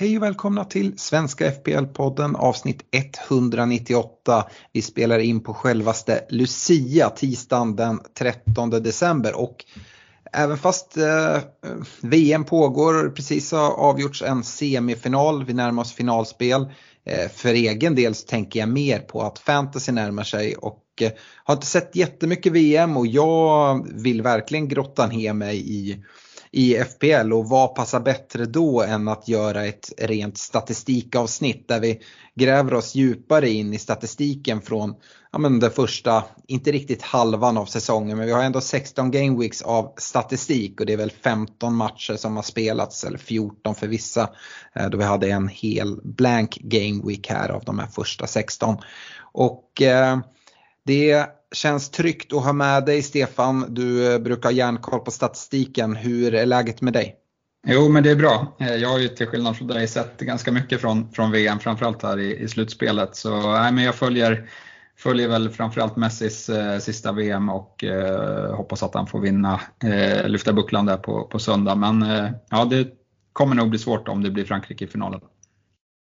Hej och välkomna till Svenska FPL-podden avsnitt 198. Vi spelar in på självaste Lucia tisdagen den 13 december och även fast eh, VM pågår precis har avgjorts en semifinal, vi närmar oss finalspel. Eh, för egen del så tänker jag mer på att fantasy närmar sig och eh, har inte sett jättemycket VM och jag vill verkligen grotta ner mig i i FPL och vad passar bättre då än att göra ett rent statistikavsnitt där vi gräver oss djupare in i statistiken från ja, men den första, inte riktigt halvan av säsongen men vi har ändå 16 Gameweeks av statistik och det är väl 15 matcher som har spelats eller 14 för vissa eh, då vi hade en hel blank Gameweek här av de här första 16. Och eh, det känns tryggt att ha med dig Stefan. Du eh, brukar ha järnkoll på statistiken. Hur är läget med dig? Jo, men det är bra. Eh, jag har ju till skillnad från dig sett ganska mycket från, från VM, framförallt här i, i slutspelet. Så nej, men jag följer, följer väl framförallt Messis eh, sista VM och eh, hoppas att han får vinna, eh, lyfta bucklan där på, på söndag. Men eh, ja, det kommer nog bli svårt om det blir Frankrike i finalen.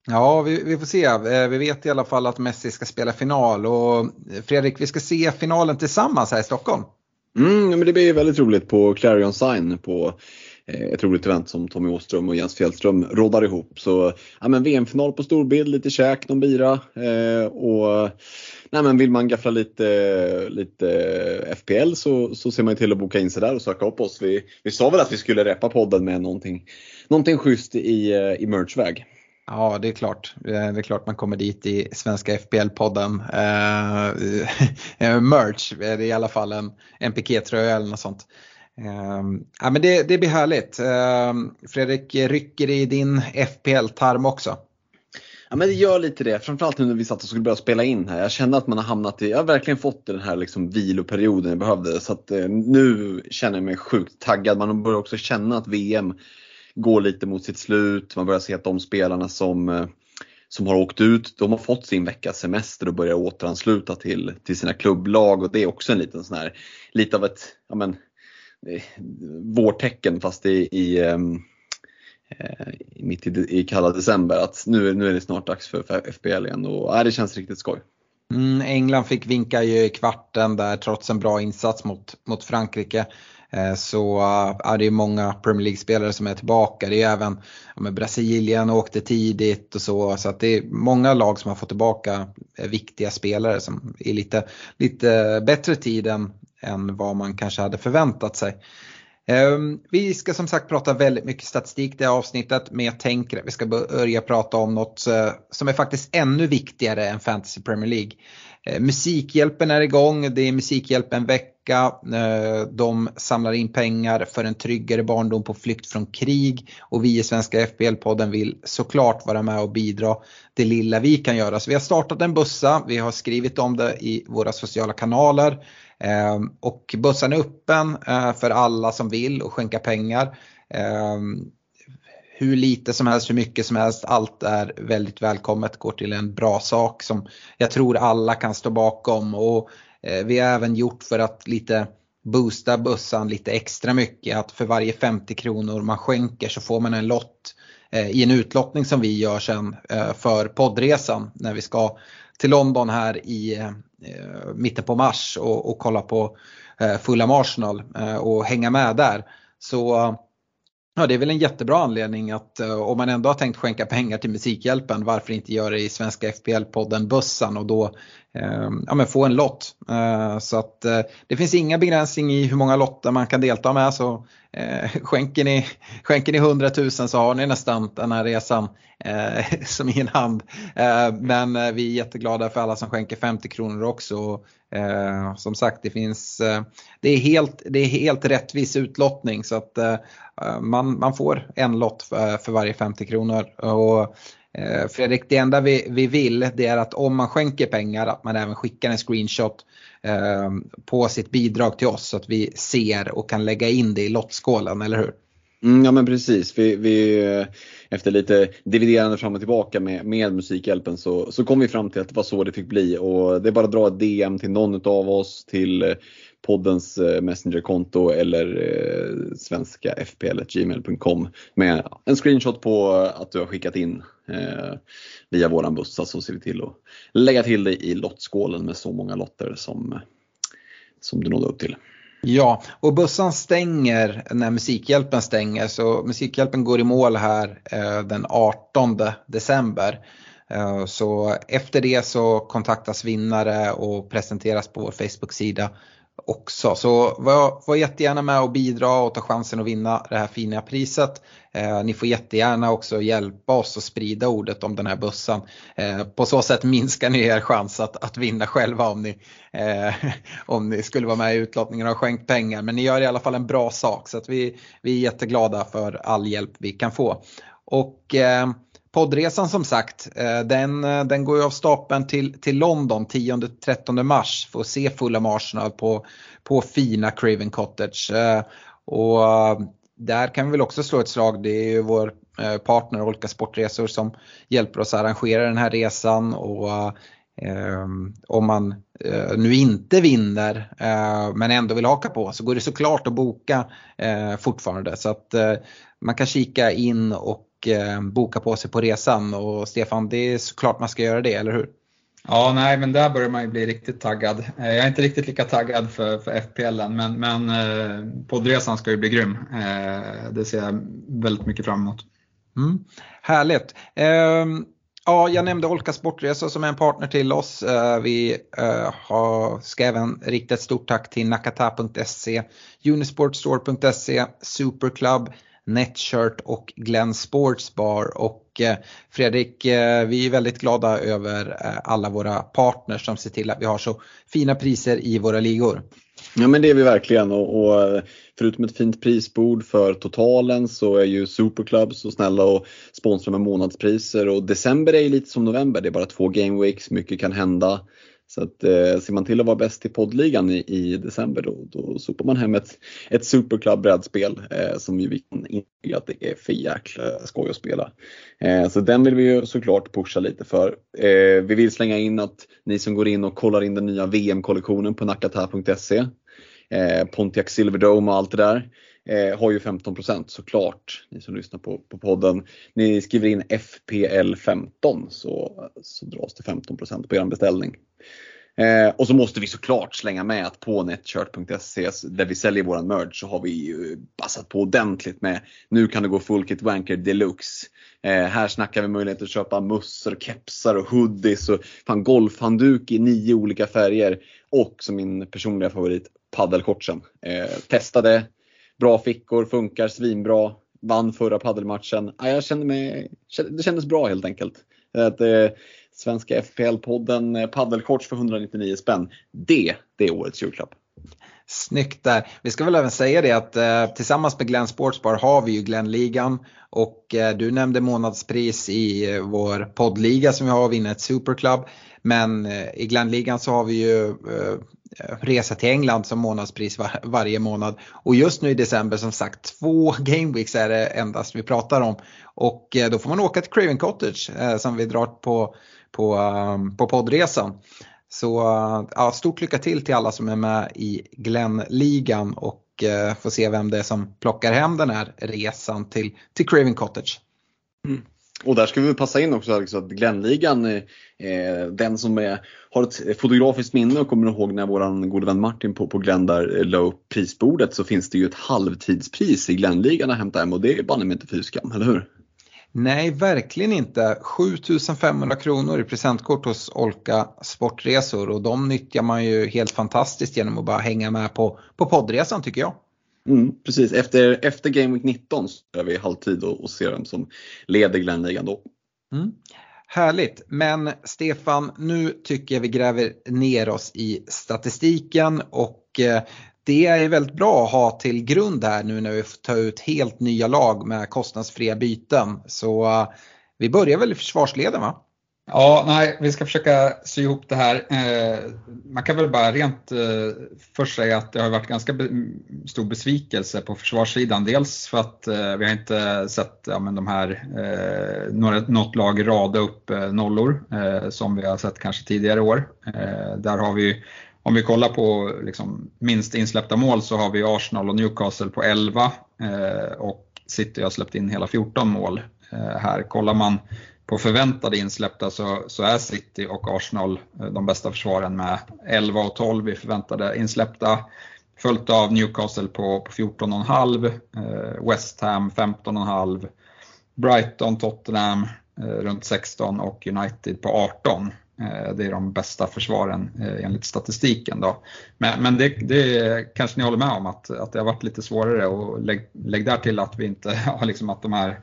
Ja, vi, vi, får se. Eh, vi vet i alla fall att Messi ska spela final och eh, Fredrik, vi ska se finalen tillsammans här i Stockholm. Mm, men det blir väldigt roligt på Clarion Sign på eh, ett roligt event som Tommy Åström och Jens Fjällström roddar ihop. Så ja, men VM-final på storbild, lite käk, någon bira eh, och nej, men vill man gaffla lite, lite FPL så, så ser man till att boka in sig där och söka upp oss. Vi, vi sa väl att vi skulle reppa podden med någonting, någonting schysst i, i merchväg. Ja, det är klart. Eh, det är klart man kommer dit i Svenska FPL-podden. Eh, eh, merch, det är i alla fall en, en pikétröja eller något sånt. Eh, ja, men det, det blir härligt. Eh, Fredrik, rycker i din FPL-tarm också? Ja men det gör lite det, framförallt nu när vi satt och skulle börja spela in här. Jag känner att man har hamnat i, jag har verkligen fått den här liksom viloperioden jag behövde. Så att eh, nu känner jag mig sjukt taggad. Man börjar också känna att VM går lite mot sitt slut. Man börjar se att de spelarna som, eh, som har åkt ut, de har fått sin veckas semester och börjar återansluta till, till sina klubblag. Och det är också en liten sån här, lite av ett, ja men, eh, vårtecken fast i, ehm, eh, i mitt i, i kalla december att nu, nu är det snart dags för, för FBL igen och äh, det känns riktigt skoj. Mm, England fick vinka ju i kvarten där trots en bra insats mot, mot Frankrike. Eh, så ja, det är många Premier League-spelare som är tillbaka. Det är även ja, men Brasilien åkte tidigt och så. Så att det är många lag som har fått tillbaka eh, viktiga spelare som är lite, lite bättre tid än, än vad man kanske hade förväntat sig. Ehm, vi ska som sagt prata väldigt mycket statistik det här avsnittet men jag tänker att vi ska börja prata om något eh, som är faktiskt ännu viktigare än Fantasy Premier League. Eh, Musikhjälpen är igång, det är Musikhjälpen vecka. Eh, de samlar in pengar för en tryggare barndom på flykt från krig och vi i Svenska FPL-podden vill såklart vara med och bidra det lilla vi kan göra. Så vi har startat en bussa, vi har skrivit om det i våra sociala kanaler. Ehm, och bussen är öppen eh, för alla som vill och skänka pengar. Ehm, hur lite som helst, hur mycket som helst, allt är väldigt välkommet, går till en bra sak som jag tror alla kan stå bakom. Och eh, vi har även gjort för att lite boosta bössan lite extra mycket, att för varje 50 kronor man skänker så får man en lott eh, i en utlottning som vi gör sen eh, för poddresan när vi ska till London här i eh, eh, mitten på mars och, och kolla på eh, Fulham Arsenal eh, och hänga med där. Så eh, ja, det är väl en jättebra anledning att eh, om man ändå har tänkt skänka pengar till Musikhjälpen varför inte göra det i Svenska FPL-podden Bussan och då eh, Ehm, ja, men få en lott. Eh, så att eh, det finns inga begränsning i hur många lotter man kan delta med så eh, skänker, ni, skänker ni 100 000 så har ni nästan den här resan eh, som i en hand. Eh, men eh, vi är jätteglada för alla som skänker 50 kronor också. Och, eh, som sagt det finns, eh, det är helt, det är helt rättvis utlottning så att eh, man, man får en lott för, för varje 50 kronor. Och, Eh, Fredrik, det enda vi, vi vill det är att om man skänker pengar att man även skickar en screenshot eh, på sitt bidrag till oss så att vi ser och kan lägga in det i lottskålen, eller hur? Mm, ja men precis. Vi, vi, eh, efter lite dividerande fram och tillbaka med, med Musikhjälpen så, så kom vi fram till att det var så det fick bli. Och det är bara att dra ett DM till någon av oss, till eh, poddens eh, Messengerkonto eller eh, svenska fpl.gmail.com med en screenshot på eh, att du har skickat in eh, via våran bussa så alltså ser vi till att lägga till dig i lottskålen med så många lotter som, som du nådde upp till. Ja, och bussen stänger när Musikhjälpen stänger så Musikhjälpen går i mål här den 18 december. Så efter det så kontaktas vinnare och presenteras på vår Facebook-sida också. Så var, var jättegärna med och bidra och ta chansen att vinna det här fina priset. Eh, ni får jättegärna också hjälpa oss att sprida ordet om den här bussen. Eh, på så sätt minskar ni er chans att, att vinna själva om ni, eh, om ni skulle vara med i utlottningen och skänkt pengar. Men ni gör i alla fall en bra sak så att vi, vi är jätteglada för all hjälp vi kan få. Och eh, Poddresan som sagt, eh, den, eh, den går ju av stapeln till, till London 10-13 mars för att se Fulham Arsenal på, på fina Craven Cottage. Eh, och där kan vi väl också slå ett slag, det är ju vår partner Olka Sportresor som hjälper oss att arrangera den här resan. Och eh, om man eh, nu inte vinner eh, men ändå vill haka på så går det såklart att boka fortfarande. Så att man kan kika in och eh, boka på sig på resan. Och Stefan, det är såklart man ska göra det, eller hur? Ja, nej, men där börjar man ju bli riktigt taggad. Eh, jag är inte riktigt lika taggad för, för FPL men, men eh, poddresan ska ju bli grym. Eh, det ser jag väldigt mycket fram emot. Mm, härligt. Eh, ja, jag nämnde Olka Sportresa som är en partner till oss. Vi har, ska även rikta ett stort tack till nakata.se, unisportstore.se, Superclub, Netshirt och Glenn Sportsbar. Och eh, Fredrik, eh, vi är väldigt glada över eh, alla våra partners som ser till att vi har så fina priser i våra ligor. Ja men det är vi verkligen och, och, förutom ett fint prisbord för totalen så är ju Superclub så snälla och sponsrar med månadspriser och december är ju lite som november, det är bara två game weeks, mycket kan hända. Så att, eh, ser man till att vara bäst i poddligan i, i december då, då sopar man hem ett, ett Superclub brädspel eh, som vi kan intyga att det är för jäkla skoj att spela. Eh, så den vill vi ju såklart pusha lite för. Eh, vi vill slänga in att ni som går in och kollar in den nya VM-kollektionen på nakata.se eh, Pontiac Silverdome och allt det där. Eh, har ju 15% såklart, ni som lyssnar på, på podden. Ni skriver in FPL15 så, så dras det 15% på er beställning. Eh, och så måste vi såklart slänga med att på netshirt.se där vi säljer våran merch så har vi ju passat på ordentligt med nu kan det gå full kit wanker deluxe. Eh, här snackar vi möjlighet att köpa mössor, kepsar och hoodies och fan golfhandduk i nio olika färger. Och som min personliga favorit, paddelshortsen. Eh, testade, bra fickor, funkar svinbra. Vann förra paddelmatchen. Ja, jag kände mig, det kändes bra helt enkelt. Att, eh, Svenska FPL-podden eh, paddelshorts för 199 spänn. Det, det är årets julklapp. Snyggt där. Vi ska väl även säga det att eh, tillsammans med Glenn Sportsbar har vi ju Glennligan och eh, du nämnde månadspris i eh, vår poddliga som vi har, vinna ett superclub. Men eh, i Glennligan så har vi ju eh, resa till England som månadspris var, varje månad. Och just nu i december som sagt två gameweeks är det endast vi pratar om. Och eh, då får man åka till Craven Cottage eh, som vi drar på på, um, på poddresan. Så ja, stort lycka till till alla som är med i Glenn-ligan och eh, får se vem det är som plockar hem den här resan till, till Craven Cottage. Mm. Och där ska vi passa in också Alex, att Glenligan, eh, eh, den som är, har ett fotografiskt minne och kommer ihåg när vår gode vän Martin på, på Glenn där eh, la upp prisbordet så finns det ju ett halvtidspris i Glenligan att hämta hem och det är banne mig inte fy skam, eller hur? Nej, verkligen inte. 7500 kronor i presentkort hos Olka Sportresor och de nyttjar man ju helt fantastiskt genom att bara hänga med på, på poddresan tycker jag. Mm, precis, efter, efter Game Week 19 så är vi halvtid och, och ser vem som leder Glenligan då. Mm. Härligt, men Stefan, nu tycker jag vi gräver ner oss i statistiken och eh, det är väldigt bra att ha till grund här nu när vi får ta ut helt nya lag med kostnadsfria byten. Så eh, Vi börjar väl i försvarsleden va? Ja, nej, vi ska försöka sy ihop det här. Eh, man kan väl bara rent eh, först säga att det har varit ganska stor besvikelse på försvarssidan. Dels för att eh, vi har inte sett ja, men de här, eh, något lag rada upp eh, nollor som vi har sett kanske tidigare år. Där har vi om vi kollar på liksom, minst insläppta mål så har vi Arsenal och Newcastle på 11 eh, och City har släppt in hela 14 mål. Eh, här kollar man på förväntade insläppta så, så är City och Arsenal eh, de bästa försvaren med 11 och 12 i förväntade insläppta. Följt av Newcastle på, på 14,5, West Ham 15,5, Brighton, Tottenham runt 16 och United på 18. Eh, det är de bästa försvaren eh, enligt statistiken. Då. Men, men det, det, kanske ni håller med om att, att det har varit lite svårare och lägg, lägg där till att vi inte har liksom att de här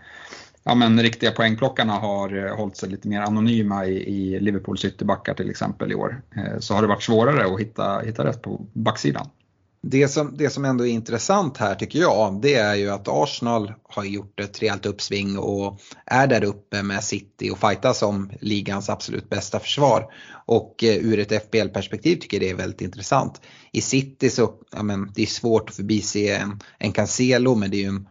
ja, men riktiga poängplockarna har eh, hållit sig lite mer anonyma i, i Liverpools ytterbackar till exempel i år. Så har det varit svårare att hitta, hitta rätt på backsidan. Det som, det som ändå är intressant här tycker jag, det är ju att Arsenal har gjort ett rejält uppsving och är där uppe med City och fightas om ligans absolut bästa försvar. Och eh, ur ett FBL-perspektiv tycker jag det är väldigt intressant. I City så, ja men det är svårt att förbise en, en Cancelo men det är ju en,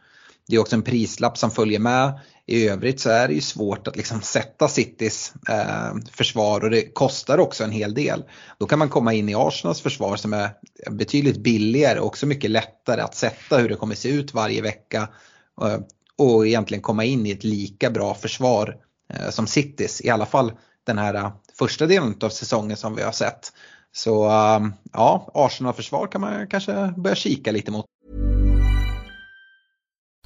det är också en prislapp som följer med. I övrigt så är det ju svårt att liksom sätta Citys eh, försvar och det kostar också en hel del. Då kan man komma in i Arsenals försvar som är betydligt billigare och också mycket lättare att sätta hur det kommer se ut varje vecka. Eh, och egentligen komma in i ett lika bra försvar eh, som Citys. I alla fall den här eh, första delen av säsongen som vi har sett. Så eh, ja, Arsenal-försvar kan man kanske börja kika lite mot.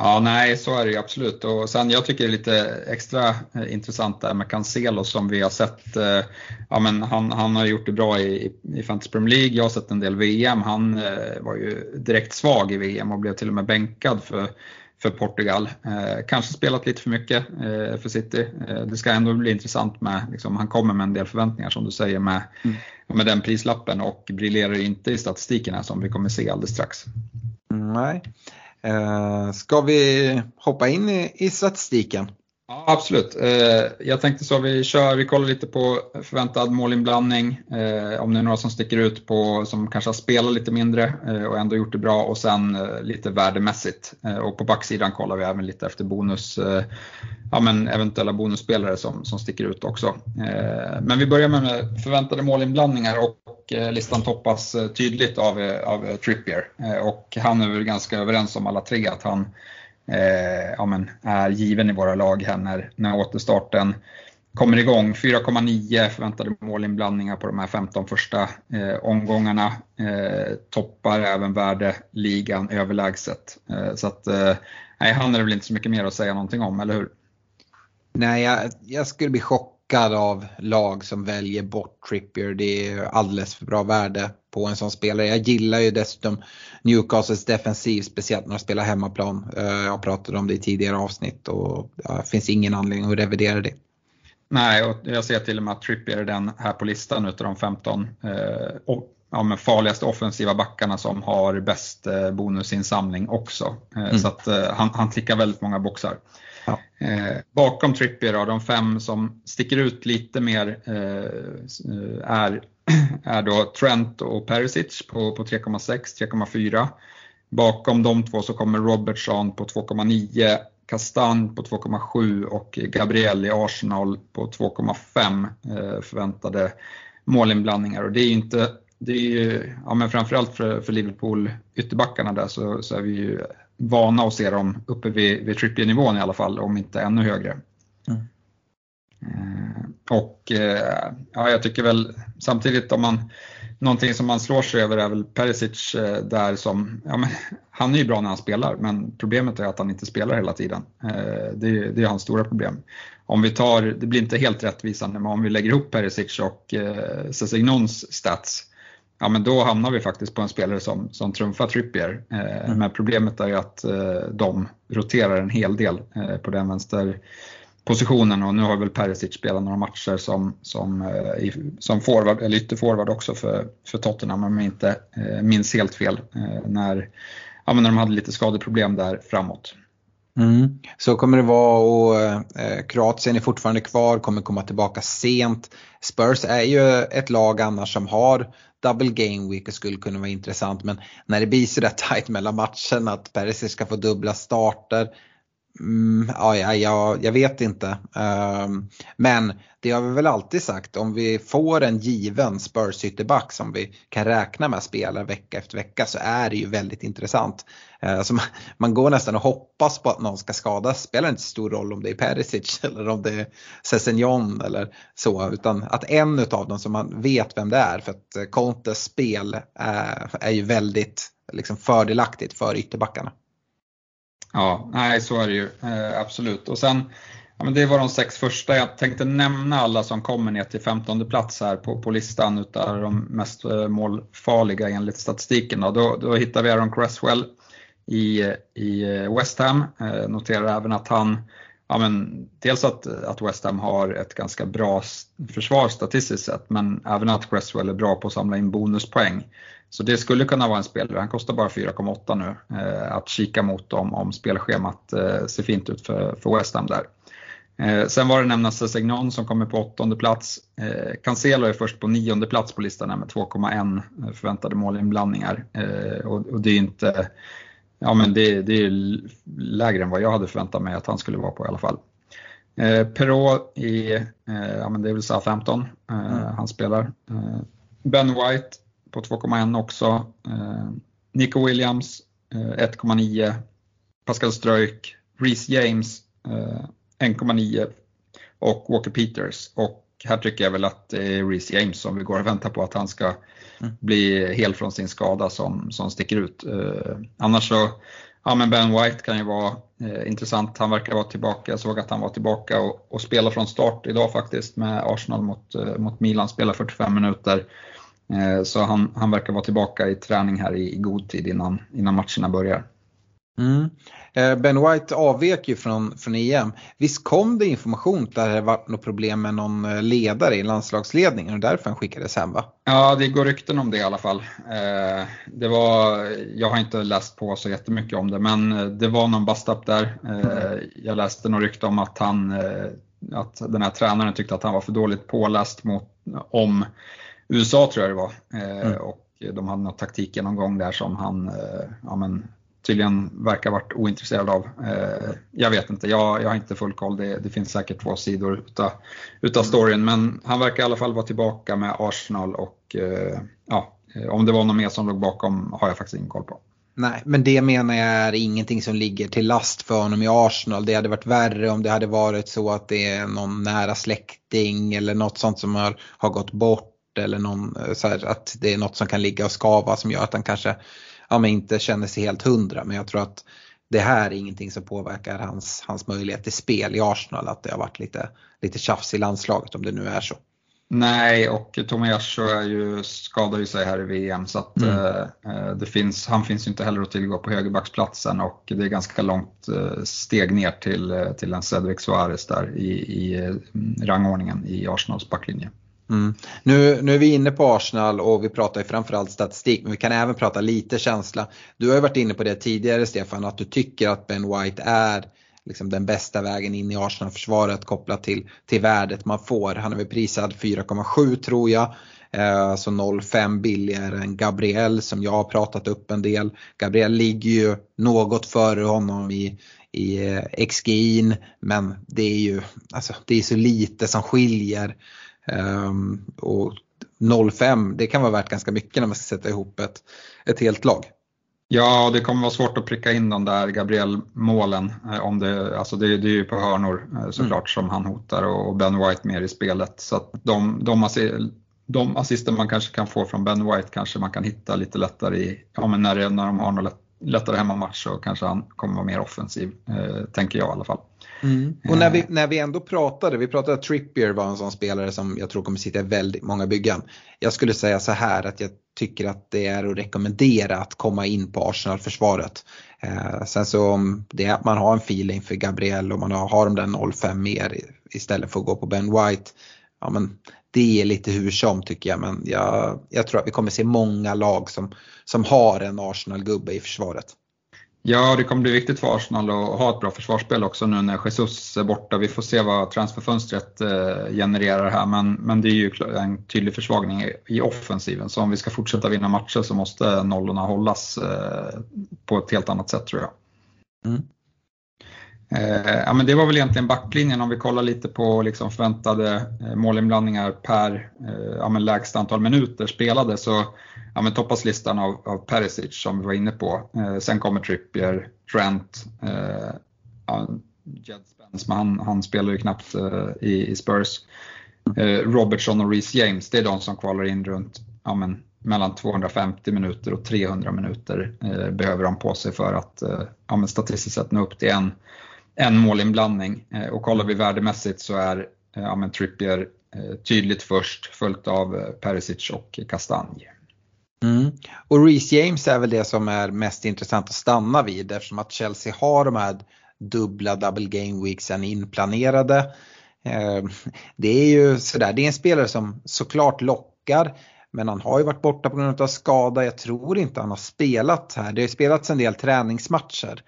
Ja, nej, så är det ju absolut. Och sen jag tycker det är lite extra eh, intressant där med Cancelo som vi har sett. Eh, ja, men han, han har gjort det bra i, i Fantasy Premier League. Jag har sett en del VM. Han eh, var ju direkt svag i VM och blev till och med bänkad för, för Portugal. kanske spelat lite för mycket för City. det ska ändå bli intressant med, liksom, han kommer med en del förväntningar som du säger med, mm. med den prislappen och briljerar inte i statistiken här som vi kommer se alldeles strax. Nej. Eh, ska vi hoppa in i, i statistiken? Ja, absolut. Eh, jag tänkte så vi kör, vi kollar lite på förväntad målinblandning, eh, om det är några som sticker ut på, som kanske har spelat lite mindre eh, och ändå gjort det bra och sen lite värdemässigt. Och på backsidan kollar vi även lite efter bonus, ja men eventuella bonusspelare som, som sticker ut också. Men vi börjar med förväntade målinblandningar och listan toppas tydligt av, av Trippier. Och han är väl ganska överens om alla tre att han eh, ja, men, är given i våra lag här när, när återstarten kommer igång. 4,9 förväntade målinblandningar på de här 15 första eh, omgångarna. Eh, toppar även värdeligan överlägset. Eh, så att, eh, nej, han är det väl inte så mycket mer att säga någonting om, eller hur? Nej, jag, jag skulle bli chockad chockad av lag som väljer bort Trippier. Det är alldeles för bra värde på en sån spelare. Jag gillar ju dessutom Newcastles defensiv, speciellt när de spelar hemmaplan. Eh, jag pratade om det i tidigare avsnitt och det finns ingen anledning att revidera det. Nej, och jag ser till och med att Trippier är den här på listan utav de 15 eh, ja, men farligaste offensiva backarna som har bäst eh, bonusinsamling också. Eh, mm. Så att eh, han, han tickar väldigt många boxar. Ja. Eh, bakom Trippier då, de fem som sticker ut lite mer eh, är, är då Trent och Perisic på, på 3,6, 3,4. Bakom de två så kommer Robertson på 2,9, Castan på 2,7 och Gabriel i Arsenal på 2,5 eh, förväntade målinblandningar. Och det är inte det är ju, ja men framförallt för, för Liverpool ytterbackarna där så, så är vi ju vana att se dem uppe vid, vid Trippier-nivån i alla fall, om inte ännu högre. Mm. Eh, och eh, ja, jag tycker väl samtidigt om man någonting som man slår sig över är väl Perisic eh, där som, ja, men, han är ju bra när han spelar men problemet är att han inte spelar hela tiden. Det, det är hans stora problem. Om vi tar, det blir inte helt rättvisande, men om vi lägger ihop Perisic och Sessignons stats ja men då hamnar vi faktiskt på en spelare som, som trumfar Trippier. Eh, mm. Men problemet är ju att eh, de roterar en hel del eh, på den vänsterpositionen och nu har väl Perisic spelat några matcher som, som, eh, som forward, eller ytterforward också för, för Tottenham om jag inte eh, minns helt fel eh, när, ja, när de hade lite skadeproblem där framåt. Mm. Så kommer det vara och eh, Kroatien är fortfarande kvar, kommer komma tillbaka sent. Spurs är ju ett lag annars som har double game week skulle kunna vara intressant men när det blir sådär tight mellan matcherna att Perisic ska få dubbla starter Mm, ja, ja, ja, jag vet inte. Um, men det har vi väl alltid sagt, om vi får en given Spurs ytterback som vi kan räkna med spelar vecka efter vecka så är det ju väldigt intressant. Uh, så man, man, går nästan och hoppas på att någon ska skadas. spelar inte så stor roll om det är Perisic eller om det är Sessignon eller så. Utan att en av dem som man vet vem det är. För att eh, Contes spel är, är ju väldigt liksom, fördelaktigt för ytterbackarna. Ja, nej så är det ju eh, absolut. Och sen, ja, men det var de sex första. Jag tänkte nämna alla som kommer ner till 15 plats här på, på listan utav de mest eh, målfarliga enligt statistiken. Då, då, då hittar vi Aaron Cresswell i, i eh, West Ham. Eh, noterar även att han Ja, men dels att, att West Ham har ett ganska bra försvar statistiskt sett men även att Cresswell är bra på att samla in bonuspoäng. Så det skulle kunna vara en spelare, han kostar bara 4,8 nu, eh, att kika mot om, om spelschemat eh, ser fint ut för, för West Ham där. Eh, sen var det nämnas Sessignon som kommer på åttonde plats. Eh, Cancelo är först på nionde plats på listan med 2,1 eh, förväntade målinblandningar. Eh, och, och, det är inte, ja men det, det, är lägre än vad jag hade förväntat mig att han skulle vara på i alla fall. Eh, Perrault i, eh, ja men det är väl Southampton, eh, mm. han spelar. ben White på 2,1 också. Eh, Nico Williams 1,9. Eh, Pascal Ströjk, Reece James 1,9 eh, och Walker Peters. Och här tycker jag väl att det är Reece James som vi går och väntar på att han ska mm. bli hel från sin skada som, som sticker ut. annars så, ja men Ben White kan ju vara eh, intressant. Han verkar vara tillbaka. Jag såg att han var tillbaka och, och spelar från start idag faktiskt med Arsenal mot, eh, mot Milan. Spelar 45 minuter. Eh, så han, han verkar vara tillbaka i träning här i, god tid innan, innan matcherna börjar. Mm. Eh, ben White avvek ju från, från EM. Visst kom det information att det var något problem med någon eh, ledare i landslagsledningen och därför han skickades hem va? Ja, det går rykten om det i alla fall. Det var, jag har inte läst på så jättemycket om det men det var någon bust-up där. Jag läste något rykte om att, han, att den här tränaren tyckte att han var för dåligt påläst mot, om USA tror jag det var. Eh, mm. Och de hade någon taktikgenomgång där som han eh, ja, men, tydligen verkar varit ointresserad av. Eh, jag vet inte, jag, jag har inte full koll. Det, det finns säkert två sidor utav, utav mm. storyn. Men han verkar i alla fall vara tillbaka med Arsenal och ja, om det var någon mer som låg bakom har jag faktiskt ingen koll på. Nej, men det menar jag är ingenting som ligger till last för honom i Arsenal. Det hade varit värre om det hade varit så att det är någon nära släkting eller något sånt som har, har gått bort eller någon, eh, så här, att det är något som kan ligga och skava som gör att han kanske ja, men inte känner sig helt hundra. Men jag tror att det här är ingenting som påverkar hans, hans möjlighet till spel i Arsenal. Att det har varit lite, lite tjafs i landslaget om det nu är så. Nej, och Tomiyasu är ju, skadar ju sig här i VM så att mm. eh, det finns, han finns ju inte heller att tillgå på högerbacksplatsen och det är ganska långt eh, steg ner till, till en Cedric Suarez där i, i rangordningen i Arsenals backlinje. Mm. Nu, nu är vi inne på Arsenal och vi pratar ju framförallt statistik men vi kan även prata lite känsla. Du har ju varit inne på det tidigare Stefan att du tycker att Ben White är liksom den bästa vägen in i Arsenal-försvaret kopplat till, till värdet man får. Han är väl prisad 4,7 tror jag. Eh, så 0,5 billigare än Gabriel som jag har pratat upp en del. Gabriel ligger ju något före honom i, i eh, XGI'n men det är ju alltså, det är så lite som skiljer. Um, och 0,5 det kan vara värt ganska mycket när man ska sätta ihop ett, ett helt lag. Ja, det kommer vara svårt att pricka in de där Gabriel-målen. Eh, om det, alltså det, det är ju på hörnor eh, såklart mm. som han hotar och Ben White mer i spelet. Så att de, de, de assisten man kanske kan få från Ben White kanske man kan hitta lite lättare i, ja men när, när de har något lättare hemmamatch så kanske han kommer vara mer offensiv, eh, tänker jag i alla fall. Mm. Och när vi, när vi ändå pratade, vi pratade att Trippier var en sån spelare som jag tror kommer sitta i väldigt många byggen. Jag skulle säga så här att jag tycker att det är att rekommendera att komma in på Arsenal-försvaret. Eh, sen så om det är att man har en feeling för Gabriel och man har, har de där 0-5 mer istället för att gå på Ben White. Ja, men det är lite hur som tycker jag men jag, jag tror att vi kommer se många lag som, som har en Arsenal-gubbe i försvaret. Ja, det kommer bli viktigt för Arsenal att ha ett bra försvarsspel också nu när Jesus är borta. Vi får se vad transferfönstret eh, genererar här, men, men det är ju en tydlig försvagning i offensiven. Så om vi ska fortsätta vinna matcher så måste nollorna hållas eh, på ett helt annat sätt tror jag. Mm. Eh, ja, men det var väl egentligen backlinjen om vi kollar lite på liksom förväntade eh, målinblandningar per eh, ja, men lägsta antal minuter spelade så ja, men toppas listan av, av Perisic som vi var inne på. Eh, sen kommer Trippier, Trent, eh, ja, Jed Spence, men han, han spelar ju knappt eh, i, i, Spurs. Eh, Robertson och Reece James, det är de som kvalar in runt ja, men, mellan 250 minuter och 300 minuter eh, behöver de på sig för att eh, ja, men statistiskt sett nå upp till en, en målinblandning. Eh, och kollar vi värdemässigt så är eh, ja, men Trippier eh, tydligt först följt av Perisic och Kastanj. Mm. Och Reece James är väl det som är mest intressant att stanna vid eftersom att Chelsea har de här dubbla double game weeksen inplanerade. Det är ju sådär, det är en spelare som såklart lockar men han har ju varit borta på grund av skada. Jag tror inte han har spelat här. Det har ju spelats en del träningsmatcher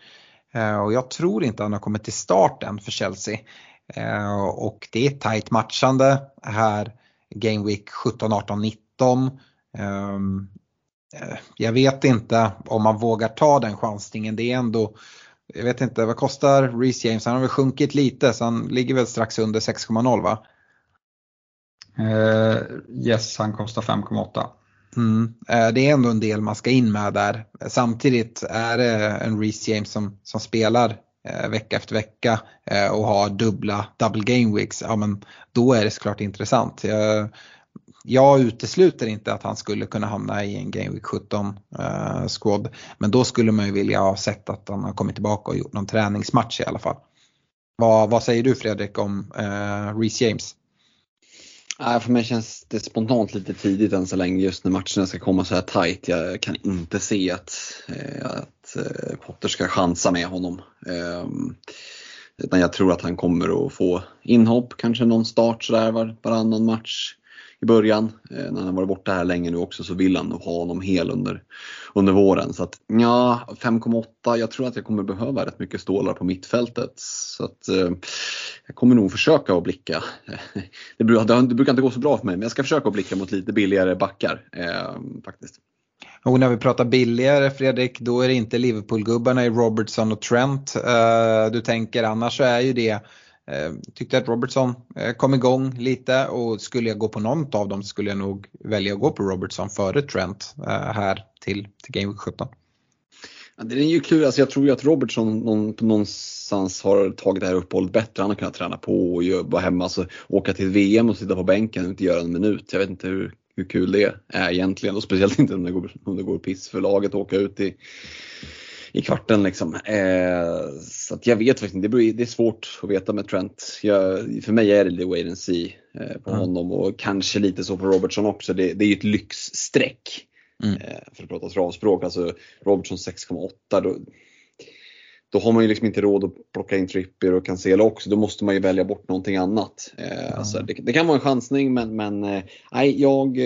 Eh, och jag tror inte han har kommit till start än för Chelsea. Eh, och det är tajt matchande här Game Week 17, 18, 19. Jag vet inte om man vågar ta den chansningen. Det är ändå, jag vet inte, vad kostar Reece James? Han har väl sjunkit lite så han ligger väl strax under 6,0 va? Uh, yes, han kostar 5,8. Mm. Eh, det är ändå en del man ska in med där. Samtidigt är det en Reece James som, som spelar eh, vecka efter vecka eh, och har dubbla double game weeks. Ja, men då är det såklart intressant. Jag, jag utesluter inte att han skulle kunna hamna i en Game Week 17 eh, squad. Men då skulle man ju vilja ha sett att han har kommit tillbaka och gjort någon träningsmatch i alla fall. Vad, vad säger du Fredrik om eh, Reece James? Nej, för mig känns det spontant lite tidigt än så länge just när matcherna ska komma så här tight. Jag kan inte se att, eh, att eh, Potter ska chansa med honom. Ehm, utan jag tror att han kommer att få inhopp, kanske någon start sådär var, varannan match i början. Eh, när han varit borta här länge nu också så vill han nog ha honom hel under, under våren. Så att ja, 5,8. Jag tror att jag kommer behöva rätt mycket stålar på mittfältet. Så att eh, jag kommer nog försöka att blicka. Det, brukar, det brukar inte gå så bra för mig men jag ska försöka att blicka mot lite billigare backar eh, faktiskt. Och när vi pratar billigare Fredrik, då är det inte Liverpool-gubbarna i Robertson och Trent eh, du tänker. Annars så är ju det Eh, tyckte att Robertson eh, kom igång lite och skulle jag gå på något av dem skulle jag nog välja att gå på Robertson före Trent eh, här till, till Game Week 17. Ja, det är ju kul, alltså jag tror ju att Robertson någon, någonstans har tagit det här uppehållet bättre. Han har kunnat träna på och jobba hemma, alltså, åka till VM och sitta på bänken och inte göra en minut. Jag vet inte hur, hur kul det är egentligen och speciellt inte om det går, om det går piss för laget att åka ut i i kvarten. Liksom. Eh, så att jag vet faktiskt inte, det, det är svårt att veta med Trent. Jag, för mig är det lite wait and see eh, på mm. honom och kanske lite så på Robertson också. Det, det är ju ett lyxstreck. Mm. Eh, för att prata travspråk, alltså Robertson 6,8 då, då har man ju liksom inte råd att plocka in Trippier och Cancelo också. Då måste man ju välja bort någonting annat. Eh, mm. alltså det, det, kan vara en chansning men, men eh, nej, jag,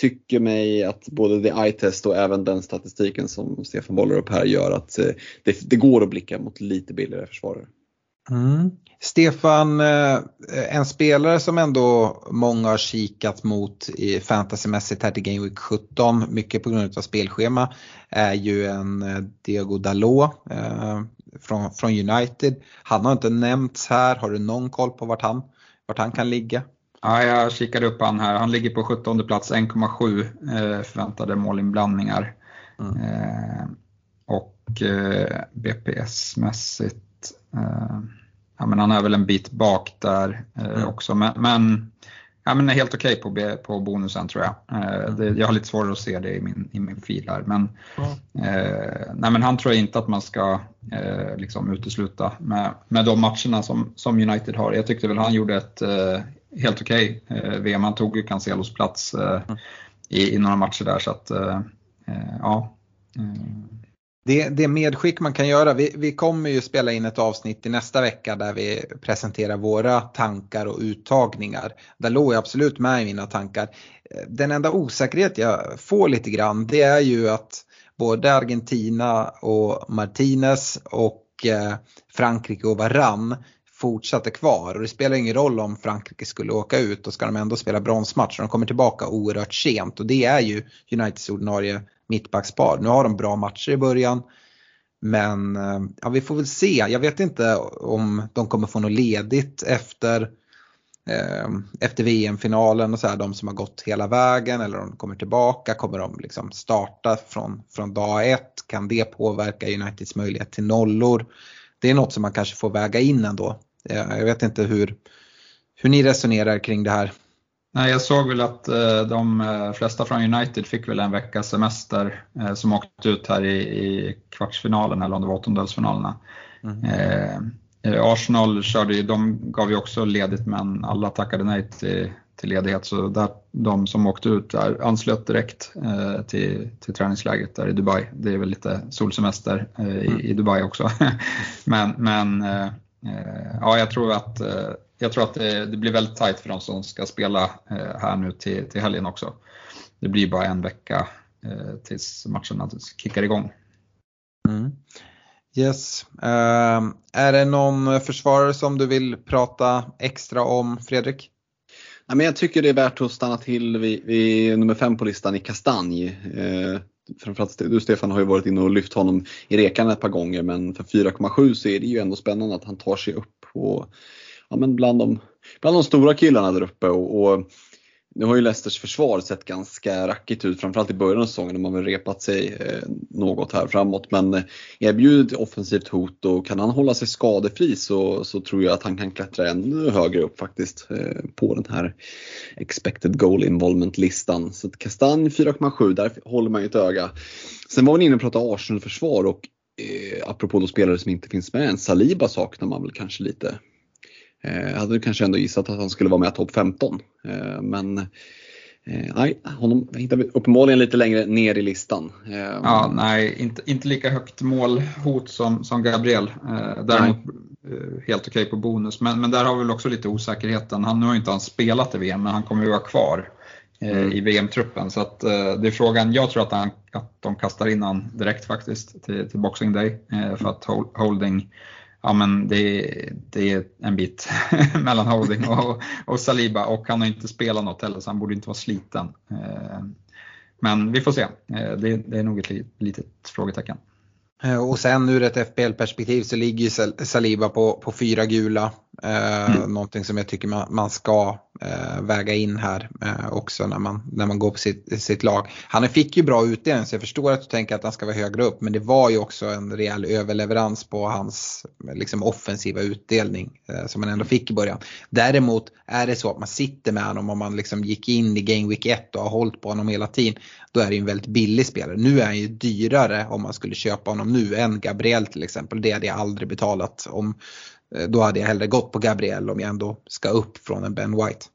tycker mig att både the eye-test och även den statistiken som Stefan bollar upp här gör att eh, det, det går att blicka mot lite billigare försvarare. Mm. Stefan, eh, en spelare som ändå många har kikat mot i fantasymässigt här till Game Week 17, mycket på grund av spelschema, är ju en eh, Diego Dalot från, från United. Han har inte nämnts här, har du någon koll på vart han, vart han kan ligga? Ja, jag kikade upp han här. Han ligger på 17 plats, 1,7 eh, förväntade målinblandningar. Mm. Eh, och eh, BPS-mässigt, ja men han är väl en bit bak där mm. också. Men, men ja, men är helt okej okay på, på bonusen tror jag. Det, jag har lite svårare att se det i min, i min fil här. Men, eh, nej, men han tror jag inte att man ska liksom utesluta med, med de matcherna som, som United har. Jag tyckte väl han gjorde ett helt okej okay, eh, VM. Han tog ju Cancelos plats eh, i, i några matcher där. Så att, ja. Det, det medskick man kan göra, vi, vi kommer ju spela in ett avsnitt i nästa vecka där vi presenterar våra tankar och uttagningar. Där låg jag absolut med i mina tankar. Den enda osäkerhet jag får lite grann det är ju att både Argentina och Martinez och eh, Frankrike och Varann fortsatte kvar och det spelar ingen roll om Frankrike skulle åka ut och ska de ändå spela bronsmatch och de kommer tillbaka oerhört sent och det är ju Uniteds ordinarie mittbackspar. Nu har de bra matcher i början. Men eh, ja, vi får väl se. Jag vet inte om de kommer få något ledigt efter, eh, efter VM-finalen och så här, de som har gått hela vägen eller om de kommer tillbaka. Kommer de liksom starta från, från dag ett? Kan det påverka Uniteds möjlighet till nollor? Det är något som man kanske får väga in ändå. Jag vet inte hur, hur ni resonerar kring det här. Nej, jag såg väl att eh, de eh, flesta från United fick väl en veckas semester eh, som åkte ut här i, i kvartsfinalen eller om det var åttondelsfinalerna. Mm. Eh, Arsenal körde ju, de gav ju också ledigt men alla tackade nej till, till ledighet så där, de som åkte ut där anslöt direkt eh, till, till träningsläget där i Dubai. Det är väl lite solsemester eh, i, mm. i, Dubai också. men men ja, jag tror att jag tror att det, det, blir väldigt tajt för de som ska spela eh, här nu till, till helgen också. Det blir bara en vecka eh, tills matchen kickar igång. Mm. Yes. Uh, är det någon försvarare som du vill prata extra om Fredrik? Ja, men jag tycker det är värt att stanna till vid, vid nummer fem på listan i Kastanj. Eh, framförallt du Stefan har ju varit inne och lyft honom i rekan ett par gånger men för 4,7 så är det ju ändå spännande att han tar sig upp på ja, men bland, de, bland de stora killarna där uppe. Och, och nu har ju Leicesters försvar sett ganska rackigt ut, framförallt i början av säsongen när man väl repat sig eh, något här framåt. Men eh, erbjuder ett offensivt hot och kan han hålla sig skadefri så, så tror jag att han kan klättra ännu högre upp faktiskt eh, på den här expected goal involvement-listan. Så Kastanj 4,7, där håller man ju ett öga. Sen var vi inne och pratade Arsenal-försvar och eh, apropå då spelare som inte finns med än, Saliba saknar man väl kanske lite. Jag eh, hade kanske ändå gissat att han skulle vara med topp 15. Eh, men eh, nej, honom hittar vi uppenbarligen lite längre ner i listan. Ja, nej, inte, inte lika högt målhot som, som Gabriel. Däremot nej. helt okej okay på bonus. Men, men där har vi väl också lite osäkerheten. Han, nu har inte han spelat i VM, men han kommer ju vara kvar mm. i VM-truppen. Så att, det är frågan, jag tror att, han, att de kastar in han direkt faktiskt till, till Boxing Day. För att Holding ja, men det, det är en bit mellan Holding och, och, Saliba och han har inte spelat något heller så han borde inte vara sliten. Eh, men vi får se. Eh, det, det är nog ett litet frågetecken. Eh, och sen ur ett FPL-perspektiv så ligger Saliba på, på fyra gula. Eh, mm. Någonting som jag tycker man, man ska eh, väga in här eh, också när man, när man går på sitt, sitt lag. Han fick ju bra utdelning så jag förstår att du tänker att han ska vara högre upp men det var ju också en rejäl överleverans på hans liksom, offensiva utdelning eh, som han ändå fick i början. Däremot är det så att man sitter med honom om man liksom gick in i Game Week 1 och har hållit på honom hela tiden. Då är det ju en väldigt billig spelare. Nu är han ju dyrare om man skulle köpa honom nu än Gabriel till exempel. Det hade jag aldrig betalat om Eh, då hade jag hellre gått på Gabriel om jag ändå ska upp från en Ben White.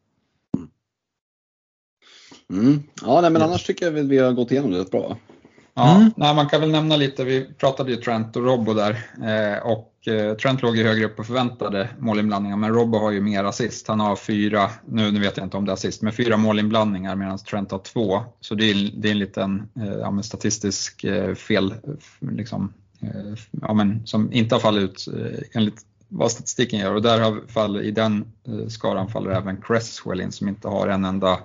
Mm. Ja, nej, men annars tycker jag att vi har gått igenom det rätt bra. Ja, mm. nej, man kan väl nämna lite, vi pratade ju Trent och Robbo där eh, och eh, Trent låg ju högre upp på förväntade målinblandningar men Robbo har ju mer assist. Han har fyra, nu, nu vet jag inte om det är assist, men fyra målinblandningar medan Trent har två. Så det är, det är en liten eh, statistisk eh, fel liksom, eh, ja, men, som inte har fallit ut enligt vad statistiken gör och där har fall, i den eh, skaran faller även Cresswell in som inte har en enda eh,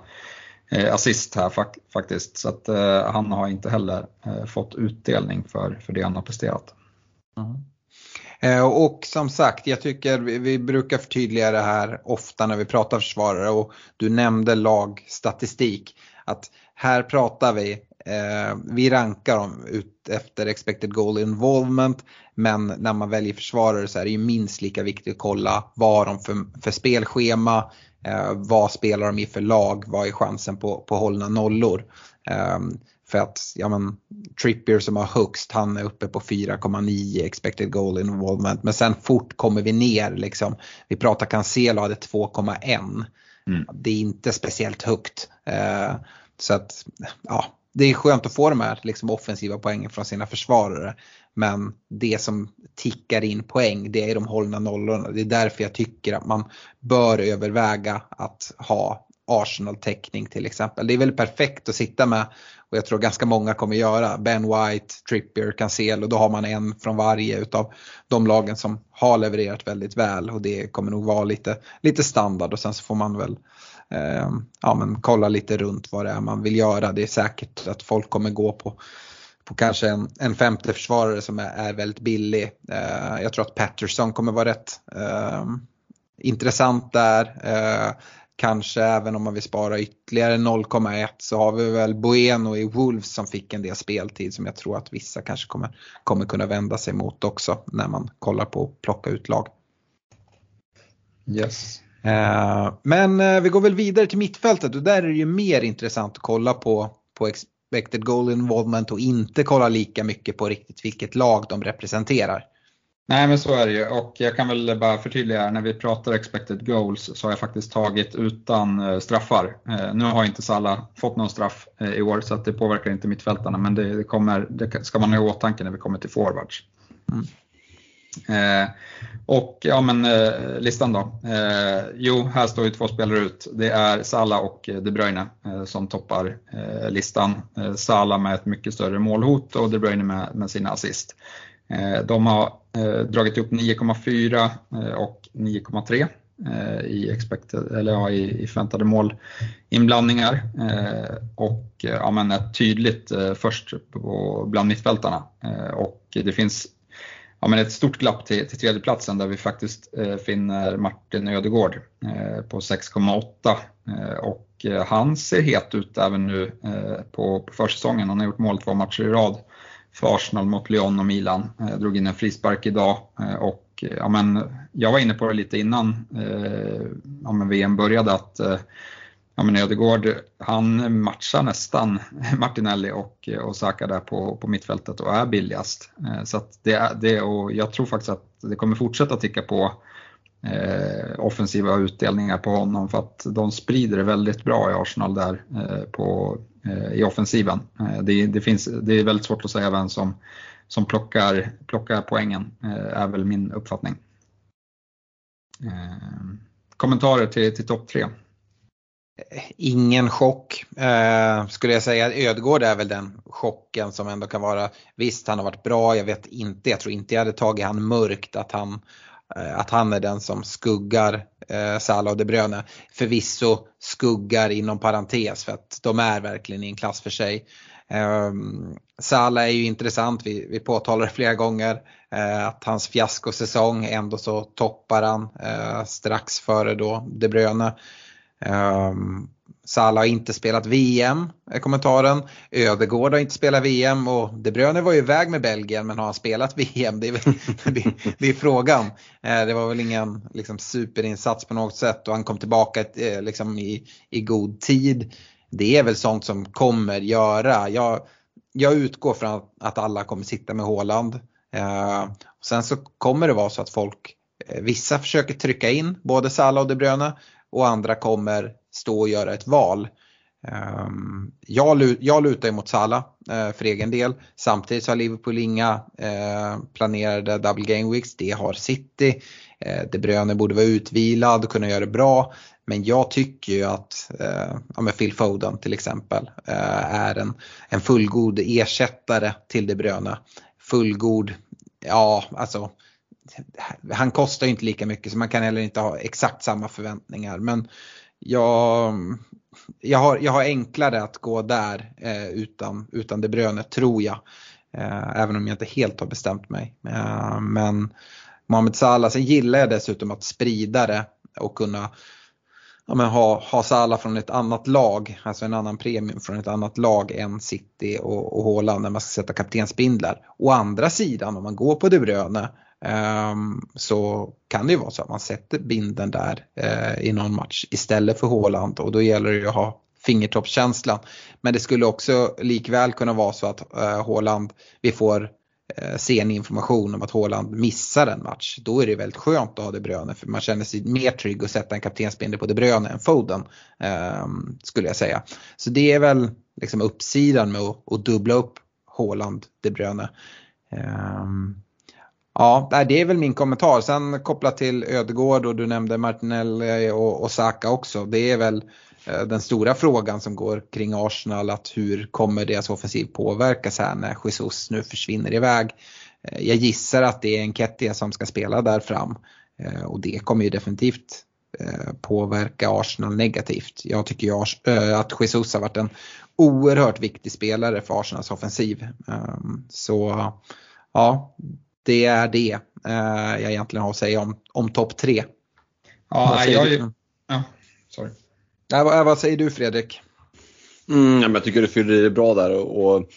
Eh, assist här faktiskt. Så att eh, han har inte heller eh, fått utdelning för, för det han har presterat. Mm. Eh, och som sagt, jag tycker vi, vi, brukar förtydliga det här ofta när vi pratar försvarare och du nämnde lagstatistik. Att här pratar vi Eh, vi rankar dem ut efter expected goal involvement men när man väljer försvarare så är det ju minst lika viktigt att kolla vad de för, för spelschema, eh, vad spelar de i för lag, vad är chansen på, på hållna nollor. Eh, för att ja, men, Trippier som har högst, han är uppe på 4,9 expected goal involvement. Men sen fort kommer vi ner liksom. Vi pratar Cancelo hade 2,1. Mm. Det är inte speciellt högt. Eh, så att ja, det är skönt att få de här liksom, offensiva poängen från sina försvarare. Men det som tickar in poäng det är de hållna nollorna. Det är därför jag tycker att man bör överväga att ha Arsenal-täckning till exempel. Det är väl perfekt att sitta med och jag tror ganska många kommer göra. Ben White, Trippier, Cancel och Då har man en från varje utav de lagen som har levererat väldigt väl och det kommer nog vara lite, lite standard och sen så får man väl eh, ja, men kolla lite runt vad det är man vill göra. Det är säkert att folk kommer gå på på kanske en, en femte försvarare som är, är väldigt billig. Eh, jag tror att Patterson kommer vara rätt eh, intressant där. Eh, Kanske även om man vill spara ytterligare 0,1 så har vi väl Bueno i Wolves som fick en del speltid som jag tror att vissa kanske kommer, kommer kunna vända sig mot också när man kollar på att plocka ut lag. Yes. Eh, men eh, vi går väl vidare till mittfältet och där är det ju mer intressant att kolla på, på expected goal involvement och inte kolla lika mycket på riktigt vilket lag de representerar. Nej men så är det ju och jag kan väl bara förtydliga när vi pratar expected goals så har jag faktiskt tagit utan eh, straffar. Eh, nu har inte Salah fått någon straff eh, i år så det påverkar inte mittfältarna men det, kommer, det ska man ha i åtanke när vi kommer till forwards. Mm. Eh, och ja men eh, listan då. Eh, jo, här står ju två spelare ut. Det är Salah och eh, De Bruyne eh, som toppar eh, listan. Salah med ett mycket större målhot och De Bruyne med, med sina assist. Eh, de har eh, dragit upp 9,4 eh, och 9,3 i, expected, eller ja, i, i förväntade målinblandningar. Och ja, men är tydligt först på, bland mittfältarna. Och det finns ja, men ett stort glapp till, till tredjeplatsen där vi faktiskt eh, finner Martin Ödegård eh, på 6,8. Eh, och han ser het ut även nu på, på försäsongen. Han har gjort mål två matcher i rad för Arsenal mot Lyon och Milan. Eh, drog in en frispark idag eh, och ja, men, jag var inne på det lite innan ja, men VM började att ja, men Ödegård han matchar nästan Martinelli och, Osaka Saka där på, på mittfältet och är billigast. Eh, så det, det, och jag tror faktiskt att det kommer fortsätta ticka på eh, offensiva utdelningar på honom för att de sprider det väldigt bra i Arsenal där eh, på, eh, i offensiven. Eh, det, det, finns, det är väldigt svårt att säga vem som, som plockar, plockar poängen, eh, är väl min uppfattning. Eh, kommentarer till, till topp tre? Ingen chock eh, skulle jag säga. Ödegård är väl den chocken som ändå kan vara. Visst han har varit bra, jag vet inte, jag tror inte jag hade tagit han mörkt att han Eh, att han är den som skuggar eh, Salah och De Bruyne. Förvisso skuggar inom parentes för att de är verkligen i en klass för sig. Eh, Salah är ju intressant, vi, vi påtalar det flera gånger eh, att hans fiaskosäsong ändå så toppar han eh, strax före då De Bruyne. Um, Salah har inte spelat VM, är kommentaren. Ödegård har inte spelat VM och De Bruyne var ju iväg med Belgien men har han spelat VM? Det är, väl, det, det är frågan. Eh, det var väl ingen liksom, superinsats på något sätt och han kom tillbaka eh, liksom, i, i god tid. Det är väl sånt som kommer göra. Jag, jag utgår från att alla kommer sitta med Håland. Eh, sen så kommer det vara så att folk, eh, vissa försöker trycka in både Salah och De Bruyne och andra kommer stå och göra ett val. Ehm, jag, jag lutar ju Salah Sala för egen del. Samtidigt så har Liverpool inga eh, planerade double game weeks. Det har City. Eh, De Bruyne borde vara utvilad och kunna göra det bra. Men jag tycker ju att ja, med Phil Foden till exempel är en, en fullgod ersättare till De Bruyne. Fullgod, ja alltså han kostar ju inte lika mycket så man kan heller inte ha exakt samma förväntningar. Men jag, jag, har, jag har enklare att gå där eh, utan, utan det brönet tror jag. Eh, även om jag inte helt har bestämt mig. Eh, men Mohamed Salah, sen gillar jag dessutom att sprida det och kunna ja, men ha, ha Salah från ett annat lag, alltså en annan premium från ett annat lag än City och, och Haaland när man ska sätta kaptensbindlar. Å andra sidan om man går på De Bruyne Ehm, så kan det ju vara så att man sätter binden där eh, i någon match istället för Haaland och då gäller det ju att ha fingertoppskänslan. Men det skulle också likväl kunna vara så att Håland, Haaland, vi får eh, sen information om att Haaland missar en match. Då är det väldigt skönt att ha De Bruyne för man känner sig mer trygg att sätta en kaptensbindel på De Bruyne än Foden. Ehm, skulle jag säga. Så det är väl liksom uppsidan med att, att dubbla upp Haaland, De Bruyne. Ehm, Ja, det är väl min kommentar. Sen kopplat till Ödegård och du nämnde Martinelli och, och Saka också. Det är väl eh, den stora frågan som går kring Arsenal att hur kommer deras offensiv påverkas här när Jesus nu försvinner iväg. Eh, jag gissar att det är Enketia som ska spela där fram eh, och det kommer ju definitivt påverka Arsenal negativt. Jag tycker ju att Jesus har varit en oerhört viktig spelare för Arsenals offensiv. Ehm, så ja, det är det jag egentligen har att säga om, om topp tre. Ja, jag, ja, sorry. Ja, vad säger du Fredrik? Mm, jag tycker du fyller det bra där och, och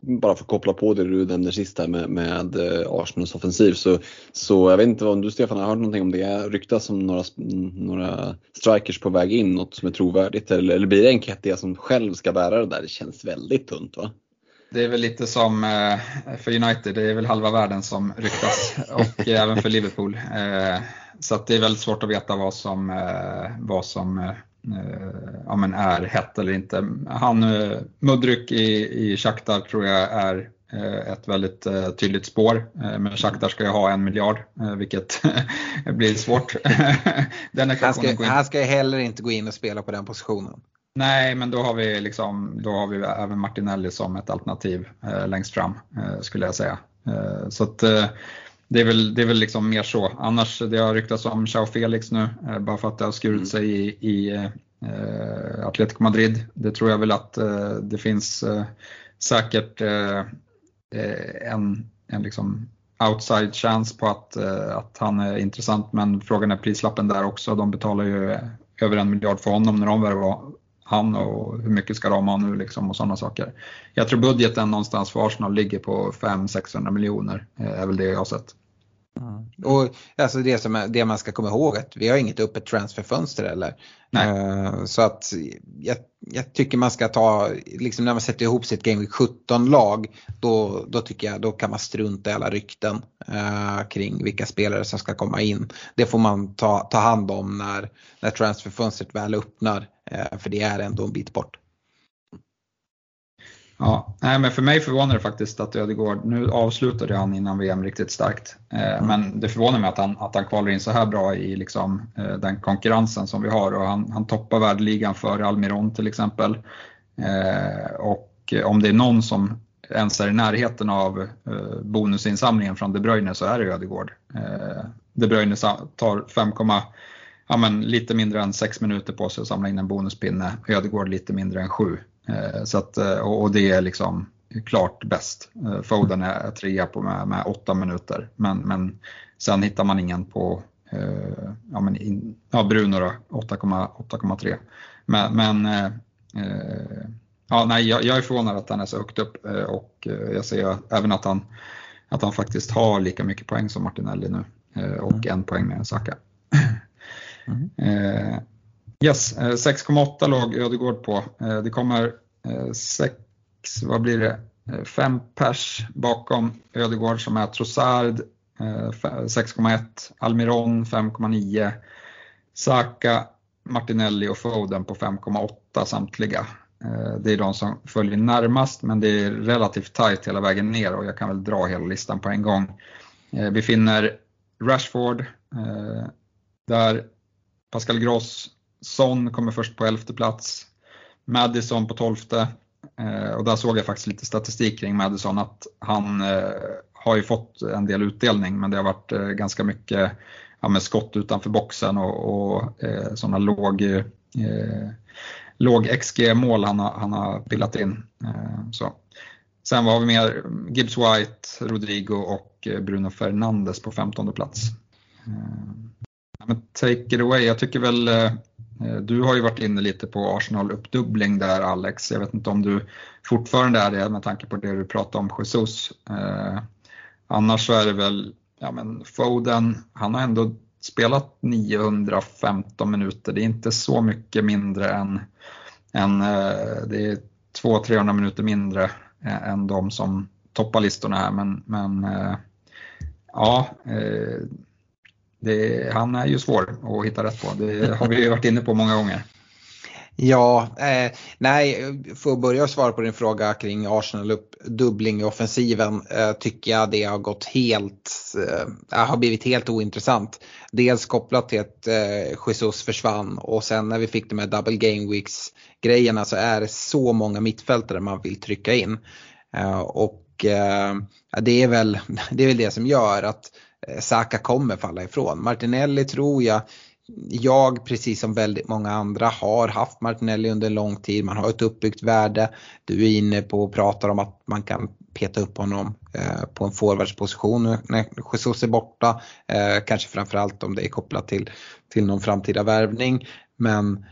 bara för att koppla på det du nämnde sist här med, med eh, Arsenals offensiv så, så jag vet inte om du Stefan har hört någonting om det ryktas om några, några strikers på väg in, något som är trovärdigt eller, eller blir det en Kettia som själv ska bära det där? Det känns väldigt tunt va? Det är väl lite som eh, för United, det är väl halva världen som ryktas och även för Liverpool. Eh, så det är väldigt svårt att veta vad som, vad som Eh, ja, men är hett eller inte. Han, eh, Mudryk i, i Shakhtar tror jag är eh, ett väldigt tydligt spår. Men Shakhtar ska ju ha en miljard, vilket blir svårt. han, ska, han ska heller inte gå in och spela på den positionen. Nej, men då har vi, liksom, då har vi även Martinelli som ett alternativ längst fram, skulle jag säga. Så att, det är väl, det är väl liksom mer så. Annars, det har ryktats om Chao Felix nu, eh, bara för att det har skurit mm. sig i, i eh, Atletico Madrid. Det tror jag väl att eh, det finns eh, säkert eh, eh, en, en liksom outside chance på att, att han är intressant, men frågan är prislappen där också. De betalar ju över en miljard för honom när de värvar han och hur mycket ska de ha nu liksom och sådana saker. Jag tror budgeten någonstans för Arsenal ligger på 500-600 miljoner, eh, är väl det jag har sett. Mm. Och alltså det, som är, det man ska komma ihåg att vi har inget öppet transferfönster eller. Uh, så att jag, jag, tycker man ska ta, liksom när man sätter ihop sitt Game Week 17-lag, då, då tycker jag då kan man strunta i alla rykten uh, kring vilka spelare som ska komma in. Det får man ta, ta hand om när, när transferfönstret väl öppnar, uh, för det är ändå en bit bort. Ja, nej, men för mig förvånar det faktiskt att Ödegård, nu avslutade han innan VM riktigt starkt, eh, mm. men det förvånar mig att han, att han kvalar in så här bra i liksom, eh, den konkurrensen som vi har och han, han toppar världligan före Almiron till exempel. Eh, och om det är någon som ens är i närheten av eh, bonusinsamlingen från De Bruyne så är det Ödegård. Eh, De Bruyne tar 5, ja, men lite mindre än 6 minuter på sig att samla in en bonuspinne, Ödegård lite mindre än 7. Eh, så att, eh, och det är liksom klart bäst. Eh, Foden är trea på med, med åtta minuter, men, men sen hittar man ingen på ja, men in, ja, Bruno 8,3. Men, men ja, nej, jag, jag, är förvånad att han är så högt upp och jag ser även att han, att han faktiskt har lika mycket poäng som Martinelli nu och mm. en poäng med en Saka. Mm. Yes, eh, 6,8 låg Ödegård på. Eh, det kommer eh, 6, vad blir det, 5 pers bakom Ödegård som är Trossard 6,1, Almiron 5,9, Saka, Martinelli och Foden på 5,8 samtliga. Det är de som följer närmast men det är relativt tajt hela vägen ner och jag kan väl dra hela listan på en gång. Vi finner Rashford, där Pascal Gross Son kommer först på elfte plats. Madison på tolfte. Eh, och där såg jag faktiskt lite statistik kring Madison att han eh, har ju fått en del utdelning men det har varit eh, ganska mycket ja, med skott utanför boxen och, och eh, sådana låg, eh, låg XG-mål han har, han har pillat in. Eh, så. Sen har vi mer Gibbs White, Rodrigo och eh, Bruno Fernandes på 15 plats. Men take it away, jag tycker väl Eh, du har ju varit inne lite på Arsenal-uppdubbling där Alex. Jag vet inte om du fortfarande är det med tanke på det du pratade om Jesus. Eh, annars så är det väl, ja men Foden, han har ändå spelat 915 minuter. Det är inte så mycket mindre än, än eh, det är 200-300 minuter mindre än de som toppar listorna här. Men, men ja, det, han är ju svår att hitta rätt på. Det har vi ju varit inne på många gånger. Ja, eh, nej, för att börja svara på din fråga kring Arsenal dubbling i offensiven eh, tycker jag det har gått helt, eh, har blivit helt ointressant. Dels kopplat till att eh, Jesus försvann och sen när vi fick de här double game weeks grejerna så är det så många mittfältare man vill trycka in. Eh, och eh, det, är väl, det är väl det som gör att Eh, Eh, Saka kommer falla ifrån. Martinelli tror jag, jag precis som väldigt många andra har haft Martinelli under en lång tid. Man har ett uppbyggt värde. Du är inne på och pratar om att man kan peta upp honom eh, på en forwardsposition när Jesus är borta. Eh, kanske framförallt om det är kopplat till, till någon framtida värvning. Men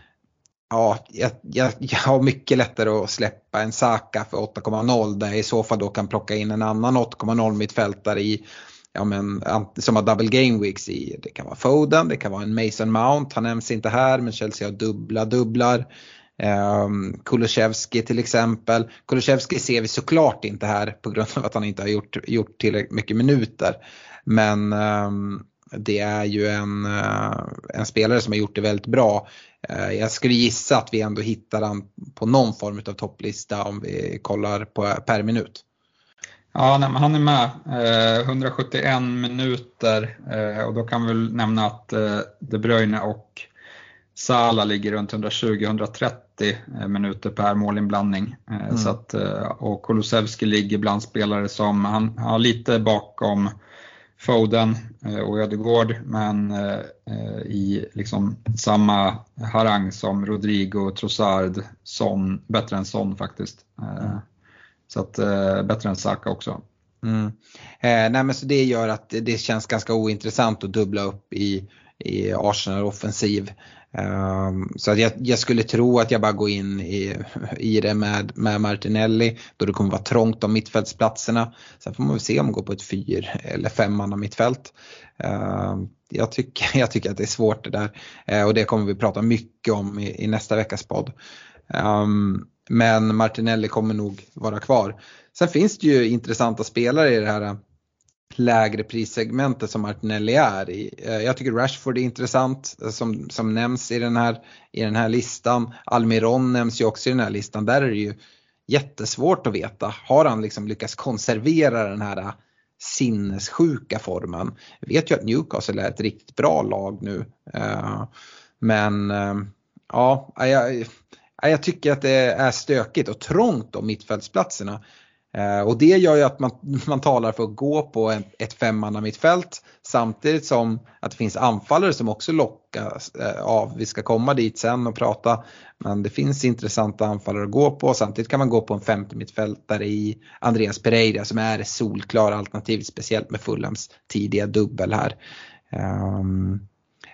ja, jag, jag, jag, har mycket lättare att släppa en Saka för 8,0 där jag i så fall då kan plocka in en annan 8,0 mittfältare i ja, men, som har double game weeks i. Det kan vara Foden, det kan vara en Mason Mount, han nämns inte här men Chelsea har dubbla dubblar. Um, Kulusevski till exempel. Kulusevski ser vi såklart inte här på grund av att han inte har gjort, gjort tillräckligt mycket minuter. Men um, det är ju en, uh, en spelare som har gjort det väldigt bra. Uh, jag skulle gissa att vi ändå hittar han på någon form av topplista om vi kollar på, per minut. Ja, nej, han är med. Eh, 171 minuter eh, och då kan vi väl nämna att eh, De Bruyne och Sala ligger runt 120-130 eh, minuter per målinblandning. Eh, mm. Så att, eh, och Kulusevski ligger bland spelare som, han har lite bakom Foden och Ödegård men i liksom samma harang som Rodrigo, Trossard, Son, bättre än Son faktiskt. Mm. Så att eh, bättre än Saka också. Mm. Eh, nej men så det gör att det känns ganska ointressant att dubbla upp i, i Arsenal offensiv. Um, ehm, så att jag, jag, skulle tro att jag bara går in i, i det med, med Martinelli då det kommer vara trångt om mittfältsplatserna. Sen får man väl se om man går på ett fyr eller femmanna mittfält. Uh, jag, tycker, jag tycker att det är svårt det där uh, och det kommer vi prata mycket om i, i nästa veckas podd. Um, men Martinelli kommer nog vara kvar. Sen finns det ju intressanta spelare i det här eh, lägre prissegmentet som Martinelli är i. Eh, jag tycker Rashford är intressant eh, som, som nämns i den, här, i den här listan. Almiron nämns ju också i den här listan. Där är det ju jättesvårt att veta. Har han liksom lyckats konservera den här sinnessjuka formen? Jag vet ju att Newcastle är ett riktigt bra lag nu. Men ja, jag, jag tycker att det är stökigt och trångt om mittfältsplatserna. Eh, och det gör ju att man, man talar för att gå på ett femmanna mittfält samtidigt som att det finns anfallare som också lockas eh, av. Vi ska komma dit sen och prata. Men det finns intressanta anfallare att gå på. Samtidigt kan man gå på en femte mittfältare i Andreas Pereira som är solklar alternativ speciellt med Fulhams tidiga dubbel här. Um,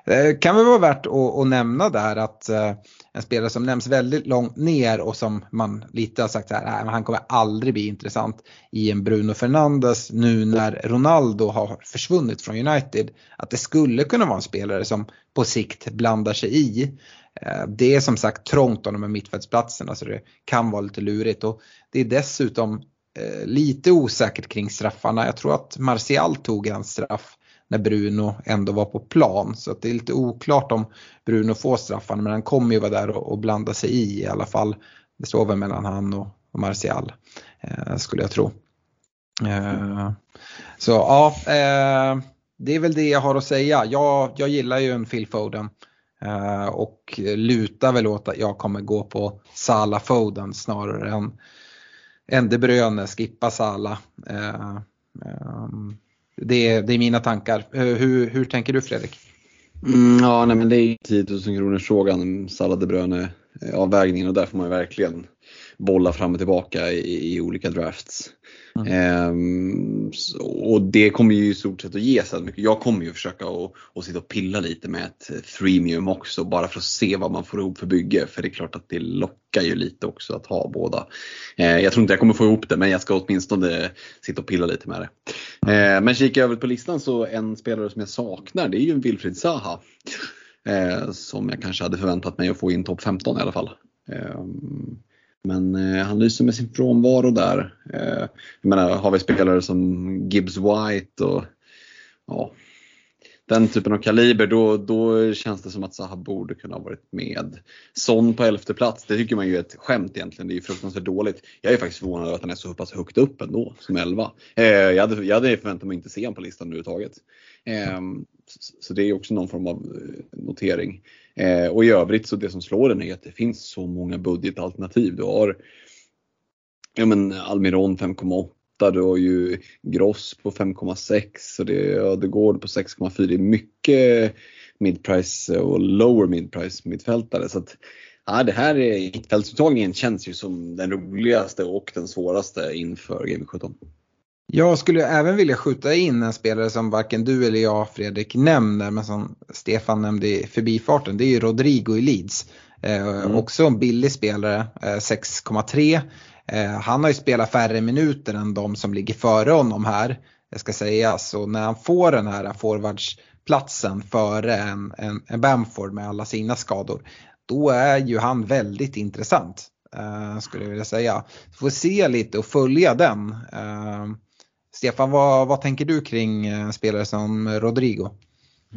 Eh, kan väl vara värt att, att nämna där att eh, en spelare som nämns väldigt långt ner och som man lite har sagt så här, äh, nej, han kommer aldrig bli intressant i en Bruno Fernandes nu när Ronaldo har försvunnit från United. Att det skulle kunna vara en spelare som på sikt blandar sig i. Eh, det är som sagt trångt om de här mittfältsplatserna så det kan vara lite lurigt och det är dessutom lite osäkert kring straffarna. Jag tror att Martial tog en straff när Bruno ändå var på plan. Så det är lite oklart om Bruno får straffarna men han kommer ju vara där och, och blanda sig i i alla fall. Det står väl mellan han och, och Martial eh, skulle jag tro. Eh, så ja, eh, det är väl det jag har att säga. Jag, jag gillar ju en Phil Foden eh, och lutar väl åt att jag kommer gå på Sala Foden snarare än, än De Bruyne, skippa Sala. Eh, ehm, det är, det är mina tankar. Hur, hur tänker du Fredrik? Mm, ja, nej, men det är 10 000 kronors frågan, sallad och eh, avvägningen och där får man verkligen bolla fram och tillbaka i, i olika drafts. Mm. Ehm, och det kommer ju i stort sett att ge så mycket. Jag kommer ju försöka att, sitta och pilla lite med ett freemium också bara för att se vad man får ihop för bygge. För det är klart att det lockar ju lite också att ha båda. Ehm, jag tror inte jag kommer få ihop det men jag ska åtminstone sitta och pilla lite med det. Ehm, men kikar jag över på listan så en spelare som jag saknar det är ju Wilfried Zaha. Ehm, som jag kanske hade förväntat mig att få in topp 15 i alla fall. Ehm, men eh, han lyser med sin frånvaro där. Eh, jag menar, har vi spelare som Gibbs White och ja, den typen av kaliber, då, då känns det som att Zaha borde kunna ha varit med. Son på elfte plats, det tycker man ju är ett skämt egentligen. Det är ju fruktansvärt dåligt. Jag är faktiskt förvånad över att han är så pass högt upp ändå, som elva. Eh, jag, hade, jag hade förväntat mig inte se honom på listan överhuvudtaget. Eh, så det är också någon form av eh, notering. Eh, och i övrigt så det som slår den är att det finns så många budgetalternativ. Du har ja, men Almiron 5,8, du har ju Gross på 5,6 och det, är Ödegård på 6,4. Det är mycket midprice och lower midprice mittfältare. Så att, ja, det här mittfältsuttagningen känns ju som den roligaste och den svåraste inför Game 17. Jag skulle även vilja skjuta in en spelare som varken du eller jag Fredrik nämner men som Stefan nämnde i förbifarten. Det är ju Rodrigo i Leeds. Eh, mm. Också en billig spelare, eh, 6,3. Eh, han har ju spelat färre minuter än de som ligger före honom här. Jag ska säga så när han får den här forwardsplatsen före en, en, en Bamford med alla sina skador. Då är ju han väldigt intressant. Eh, skulle jag vilja säga. Får se lite och följa den. Stefan, vad, vad tänker du kring eh, spelare som Rodrigo?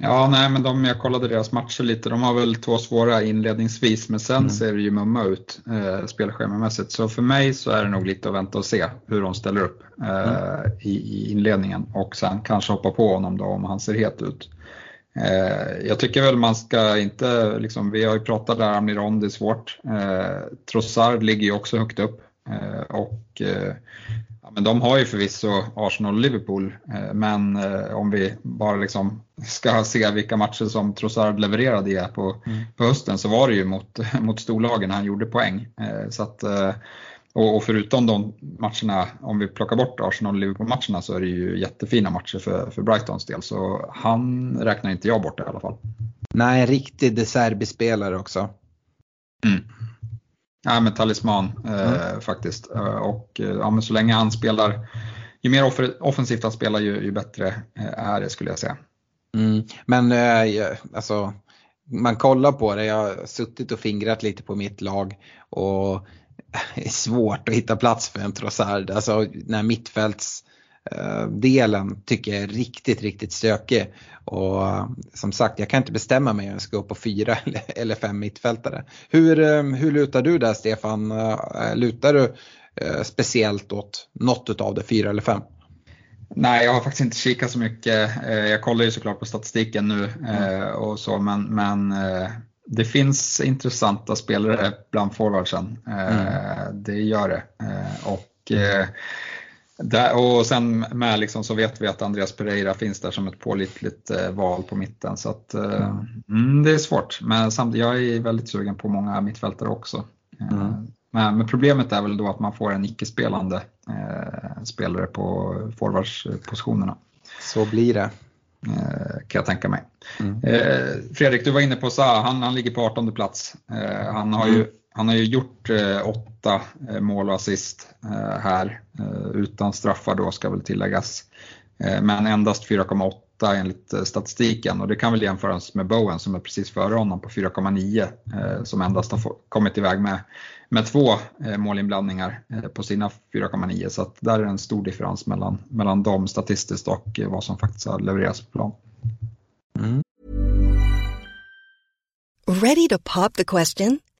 Ja, nej, men de, jag kollade deras matcher lite. De har väl två svåra inledningsvis, men sen mm. ser det ju mumma ut eh, spelschemamässigt. Så för mig så är det nog lite att vänta och se hur de ställer upp eh, mm. i, i, inledningen och sen kanske hoppa på honom då om han ser het ut. Eh, jag tycker väl man ska inte, liksom, vi har ju pratat där om Iron, det är svårt. Eh, Trossard ligger ju också högt upp eh, och eh, Ja, men de har ju förvisso Arsenal och Liverpool, eh, men eh, om vi bara liksom ska se vilka matcher som Trossard levererade i på, mm. på hösten så var det ju mot, mot storlagen han gjorde poäng. Eh, så att, och, förutom de matcherna, om vi plockar bort Arsenal och Liverpool-matcherna så är det ju jättefina matcher för, för Brightons del. Så han räknar inte jag bort i alla fall. Nej, en riktig De Serbi-spelare också. Mm. Ja, men talisman eh, mm. faktiskt. Eh, och eh, ja, men så länge han spelar, ju mer offensivt han spelar ju, ju bättre eh, är det skulle jag säga. Mm. Men eh, alltså, man kollar på det, jag har suttit och fingrat lite på mitt lag och det är svårt att hitta plats för en Trossard. Alltså när mittfälts delen tycker jag är riktigt, riktigt stökig. Och som sagt, jag kan inte bestämma mig om jag ska gå på fyra eller fem mittfältare. Hur, eh, hur lutar du där Stefan? Eh, lutar du speciellt åt något av det, fyra eller fem? Nej, jag har faktiskt inte kikat så mycket. Jag kollar ju såklart på statistiken nu mm. och så, men, men det finns intressanta spelare bland forwardsen. Mm. Det gör det. Och där, och sen med liksom så vet vi att Andreas Pereira finns där som ett pålitligt eh, val på mitten. Så att, eh, mm, det är svårt, men samtidigt jag är väldigt sugen på många mittfältare också. Eh, mm. Men, men, problemet är väl då att man får en icke-spelande eh, spelare på forwardspositionerna. Så blir det. Eh, kan jag tänka mig. Mm. Eh, Fredrik, du var inne på Zaha, han, han ligger på 18 plats. han har ju mm. Han har ju gjort eh, åtta eh, mål och assist eh, här, eh, utan straffar då ska väl tilläggas. Eh, men endast 4,8 enligt eh, statistiken och det kan väl jämföras med Bowen som är precis före honom på 4,9 som endast har kommit iväg med, med två målinblandningar på sina 4,9 så att där är en stor differens mellan, mellan dem statistiskt och vad som faktiskt har levererats på plan. Mm. Ready to pop the question?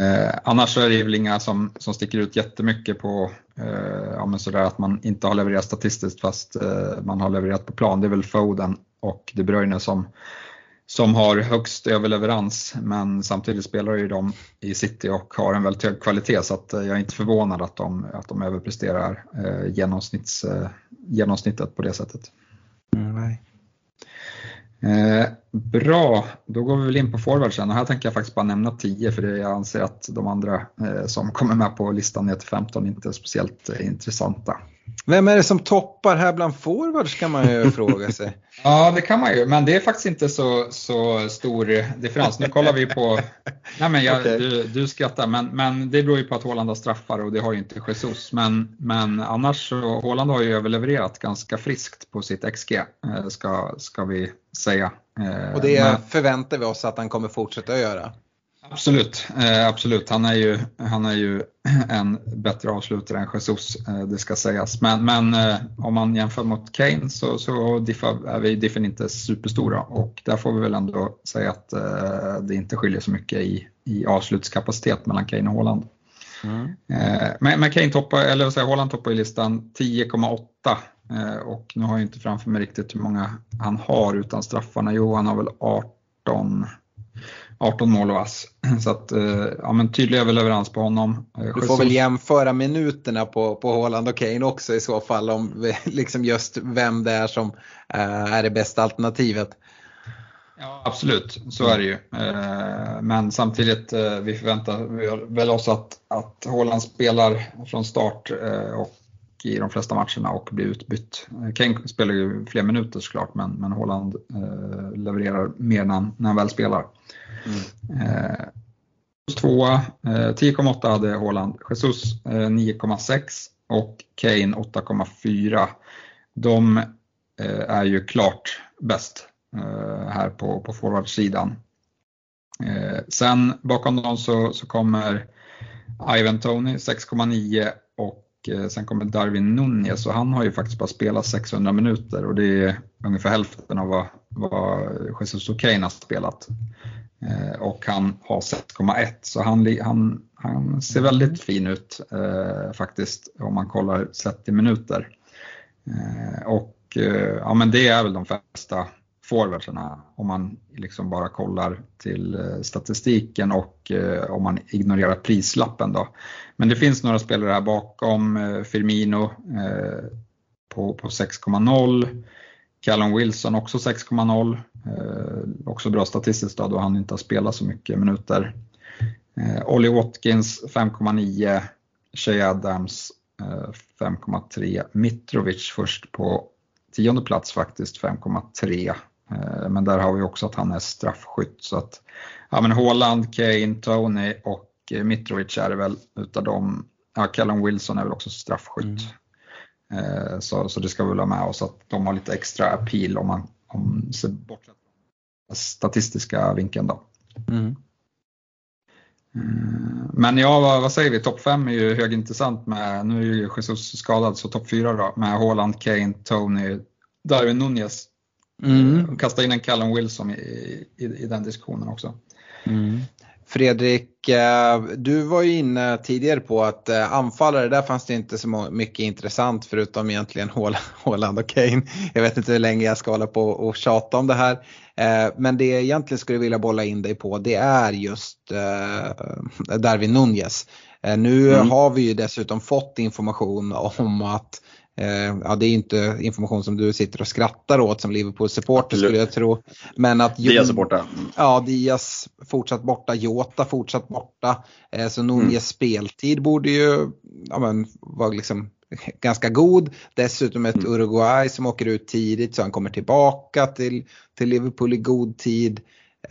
Eh, annars så är det väl inga som, som sticker ut jättemycket på eh, ja, men sådär att man inte har levererat statistiskt fast eh, man har levererat på plan. Det är väl Foden och De Bruyne som, som har högst överleverans men samtidigt spelar ju de i City och har en väldigt hög kvalitet så att eh, jag är inte förvånad att de, att de överpresterar eh, genomsnitts, eh, genomsnittet på det sättet. Mm, nej. Eh, bra, då går vi väl in på forwardsen och här tänker jag faktiskt bara nämna 10 för jag anser att de andra eh, som kommer med på listan ner till 15 inte är speciellt eh, intressanta. Vem är det som toppar här bland forwards kan man ju fråga sig. Ja, det kan man ju, men det är faktiskt inte så, så stor differens. Nu kollar vi på, nej men jag, Okej. du, du skrattar, men, men det beror ju på att Håland har straffar och det har ju inte Jesus. Men, men annars så, Håland har ju överlevererat ganska friskt på sitt XG, eh, ska, ska vi säga. Eh, Och det men- förväntar vi oss att han kommer fortsätta göra. Absolut, eh, absolut. Han är, ju, han är ju en bättre avslutare än Jesus, eh, det ska sägas. Men, men eh, om man jämför mot Kane så, så diffar, är vi diffen inte superstora och där får vi väl ändå säga att det inte skiljer så mycket i, i avslutskapacitet mellan Kane och Haaland. Eh, men, men Kane toppar, eller vad säger Haaland toppar i listan 10,8 eh, och nu har jag inte framför mig riktigt hur många han har utan straffarna. Jo, han har väl 18 18 mål och ass. Så att, eh, ja men tydlig överleverans på honom. Eh, Du får väl jämföra minuterna på, på Haaland och Kane också i så fall om liksom just vem det är som eh, är det bästa alternativet. Ja, absolut, så är det ju. Men samtidigt, vi förväntar väl oss att, att Haaland spelar från start och i de flesta matcherna och blir utbytt. Kane spelar ju fler minuter såklart, men, men Haaland eh, levererar mer när han, när han väl spelar. Eh, Tvåa, eh, 10,8 hade Haaland, Jesus eh, 9,6 och Kane 8,4. De eh, är ju klart bäst eh, här på, på forwardsidan. Eh, sen bakom dem så, så kommer Ivan Tony 6,9 och Eh, sen kommer Darwin Nunez och han har ju faktiskt bara spelat 600 minuter och det är ungefär hälften av vad, vad Jesus och har spelat. Eh, och han har 6,1 så han, han, han ser väldigt fin ut eh, faktiskt om man kollar sett i minuter. Eh, och eh, ja, men det är väl de flesta forwardsarna om man liksom bara kollar till eh, statistiken och eh, om man ignorerar prislappen då. Men det finns några spelare här bakom, eh, Firmino på, på 6,0, Callum Wilson också 6,0, eh, också bra statistiskt då, då han inte har spelat så mycket minuter. Eh, Ollie Watkins 5,9, Shea Adams eh, 5,3, Mitrovic först på tionde plats faktiskt 5,3. Eh, Men där har vi också att han är straffskytt. Så att, ja men Haaland, Kane, Tony och eh, Mitrovic är det väl utav dem. Ja, Callum Wilson är väl också straffskytt. Eh, Så, så det ska vi väl ha med oss att de har lite extra appeal om man om ser bort statistiska vinkeln då. Mm. Men ja, vad, vad säger vi? Topp 5 är ju högintressant med, nu är ju Jesus skadad, så topp 4 då med Haaland, Kane, Tony, Darwin Nunez. Mm. Och Kasta in en Callum Wilson i, i, i den diskussionen också. Fredrik, eh, du var ju inne tidigare på att eh, anfallare, där fanns det inte så mycket intressant förutom egentligen Haaland- och Kane. Jag vet inte hur länge jag ska hålla på och tjata om det här. Eh, Men det jag egentligen skulle vilja bolla in dig på det är just eh, Darwin Nunez. Eh, Nu Mm. har vi ju dessutom fått information om att Eh, ja, det är inte information som du sitter och skrattar åt som Liverpool-supporter skulle jag tro. Men att Diaz är borta. Ja, Diaz fortsatt borta, Jota fortsatt borta. Eh, så Nunez Mm. speltid borde ju ja, men, vara liksom ganska god. Dessutom ett Mm. Uruguay som åker ut tidigt så han kommer tillbaka till, till Liverpool i god tid.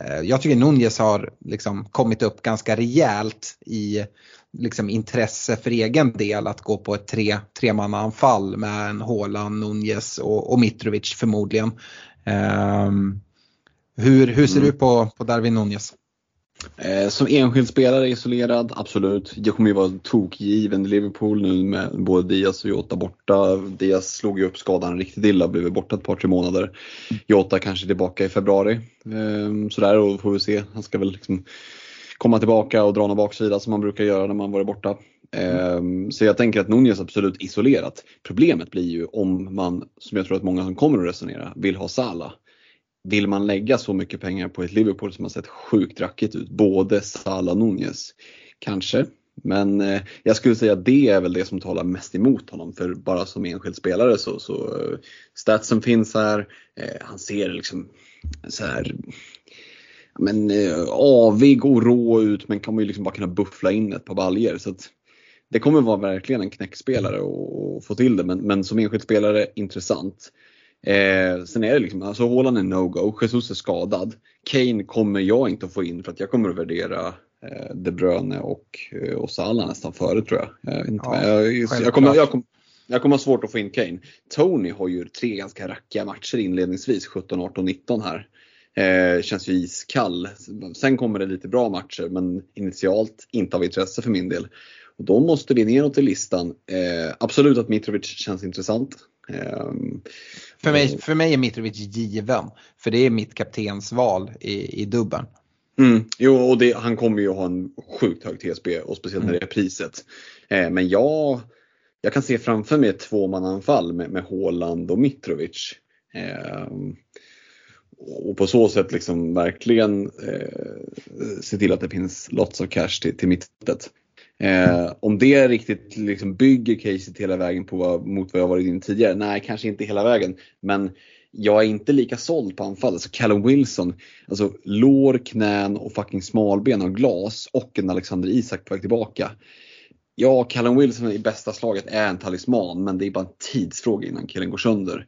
Eh, Jag tycker Nunez har liksom kommit upp ganska rejält i liksom intresse för egen del att gå på ett tre, tremannaanfall med en Haaland, Nunez och, och Mitrovic förmodligen. Ehm, hur, hur ser Mm. du på, på Darwin Nunez? Eh, som enskild spelare isolerad, absolut. Jag kommer ju vara tokgiven i Liverpool nu med både Diaz och Jota borta. Diaz slog ju upp skadan riktigt illa, blev borta ett par tre månader. Jota kanske tillbaka i februari. Eh, sådär och får vi se. Han ska väl liksom komma tillbaka och dra någon baksida som man brukar göra när man varit borta. Mm. så jag tänker att Nunez absolut isolerat. Problemet blir ju om man, som jag tror att många som kommer att resonera, vill ha Salah vill man lägga så mycket pengar på ett Liverpool som har sett sjukt rackigt ut, både Salah och Nunez? Kanske, men eh, jag skulle säga att det är väl det som talar mest emot honom. För bara som enskild spelare så, så eh, statsen finns här. Eh, han ser liksom så här ja, men, eh, avig och rå ut men kommer ju liksom bara kunna buffla in ett par baljer. Så att, det kommer vara verkligen en knäckspelare att få till det men, men som enskild spelare intressant. Eh, sen är det liksom, alltså Haaland är no-go, Jesus är skadad. Kane kommer jag inte att få in för att jag kommer att värdera eh, De Bruyne och, eh, och Salah nästan före tror jag. Jag, inte, Ja, jag, jag, kommer, jag, kommer, jag kommer ha svårt att få in Kane. Tony har ju tre ganska rackiga matcher inledningsvis, 17, 18, 19 här. Eh, känns ju iskall. Sen kommer det lite bra matcher men initialt inte av intresse för min del. Och då måste vi neråt i listan. Eh, absolut att Mitrovic känns intressant. Ehm, För mig, för mig är Mitrovic given. För det är mitt kaptensval i, i dubben. Mm, jo, och det, han kommer ju ha en sjukt hög TSB och speciellt när det är priset. Eh, men jag, jag kan se framför mig ett tvåmananfall med, med Haaland och Mitrovic. Eh, och på så sätt liksom verkligen eh, se till att det finns lots of cash till, till mittet. Eh, om det riktigt liksom bygger caset hela vägen på vad, mot vad jag varit inne tidigare? Nej, kanske inte hela vägen. Men jag är inte lika såld på anfall. Alltså Callum Wilson, alltså lår, knän och fucking smalben av glas och en Alexander Isak på väg tillbaka. Ja, Callum Wilson i bästa slaget är en talisman men det är bara en tidsfråga innan killen går sönder.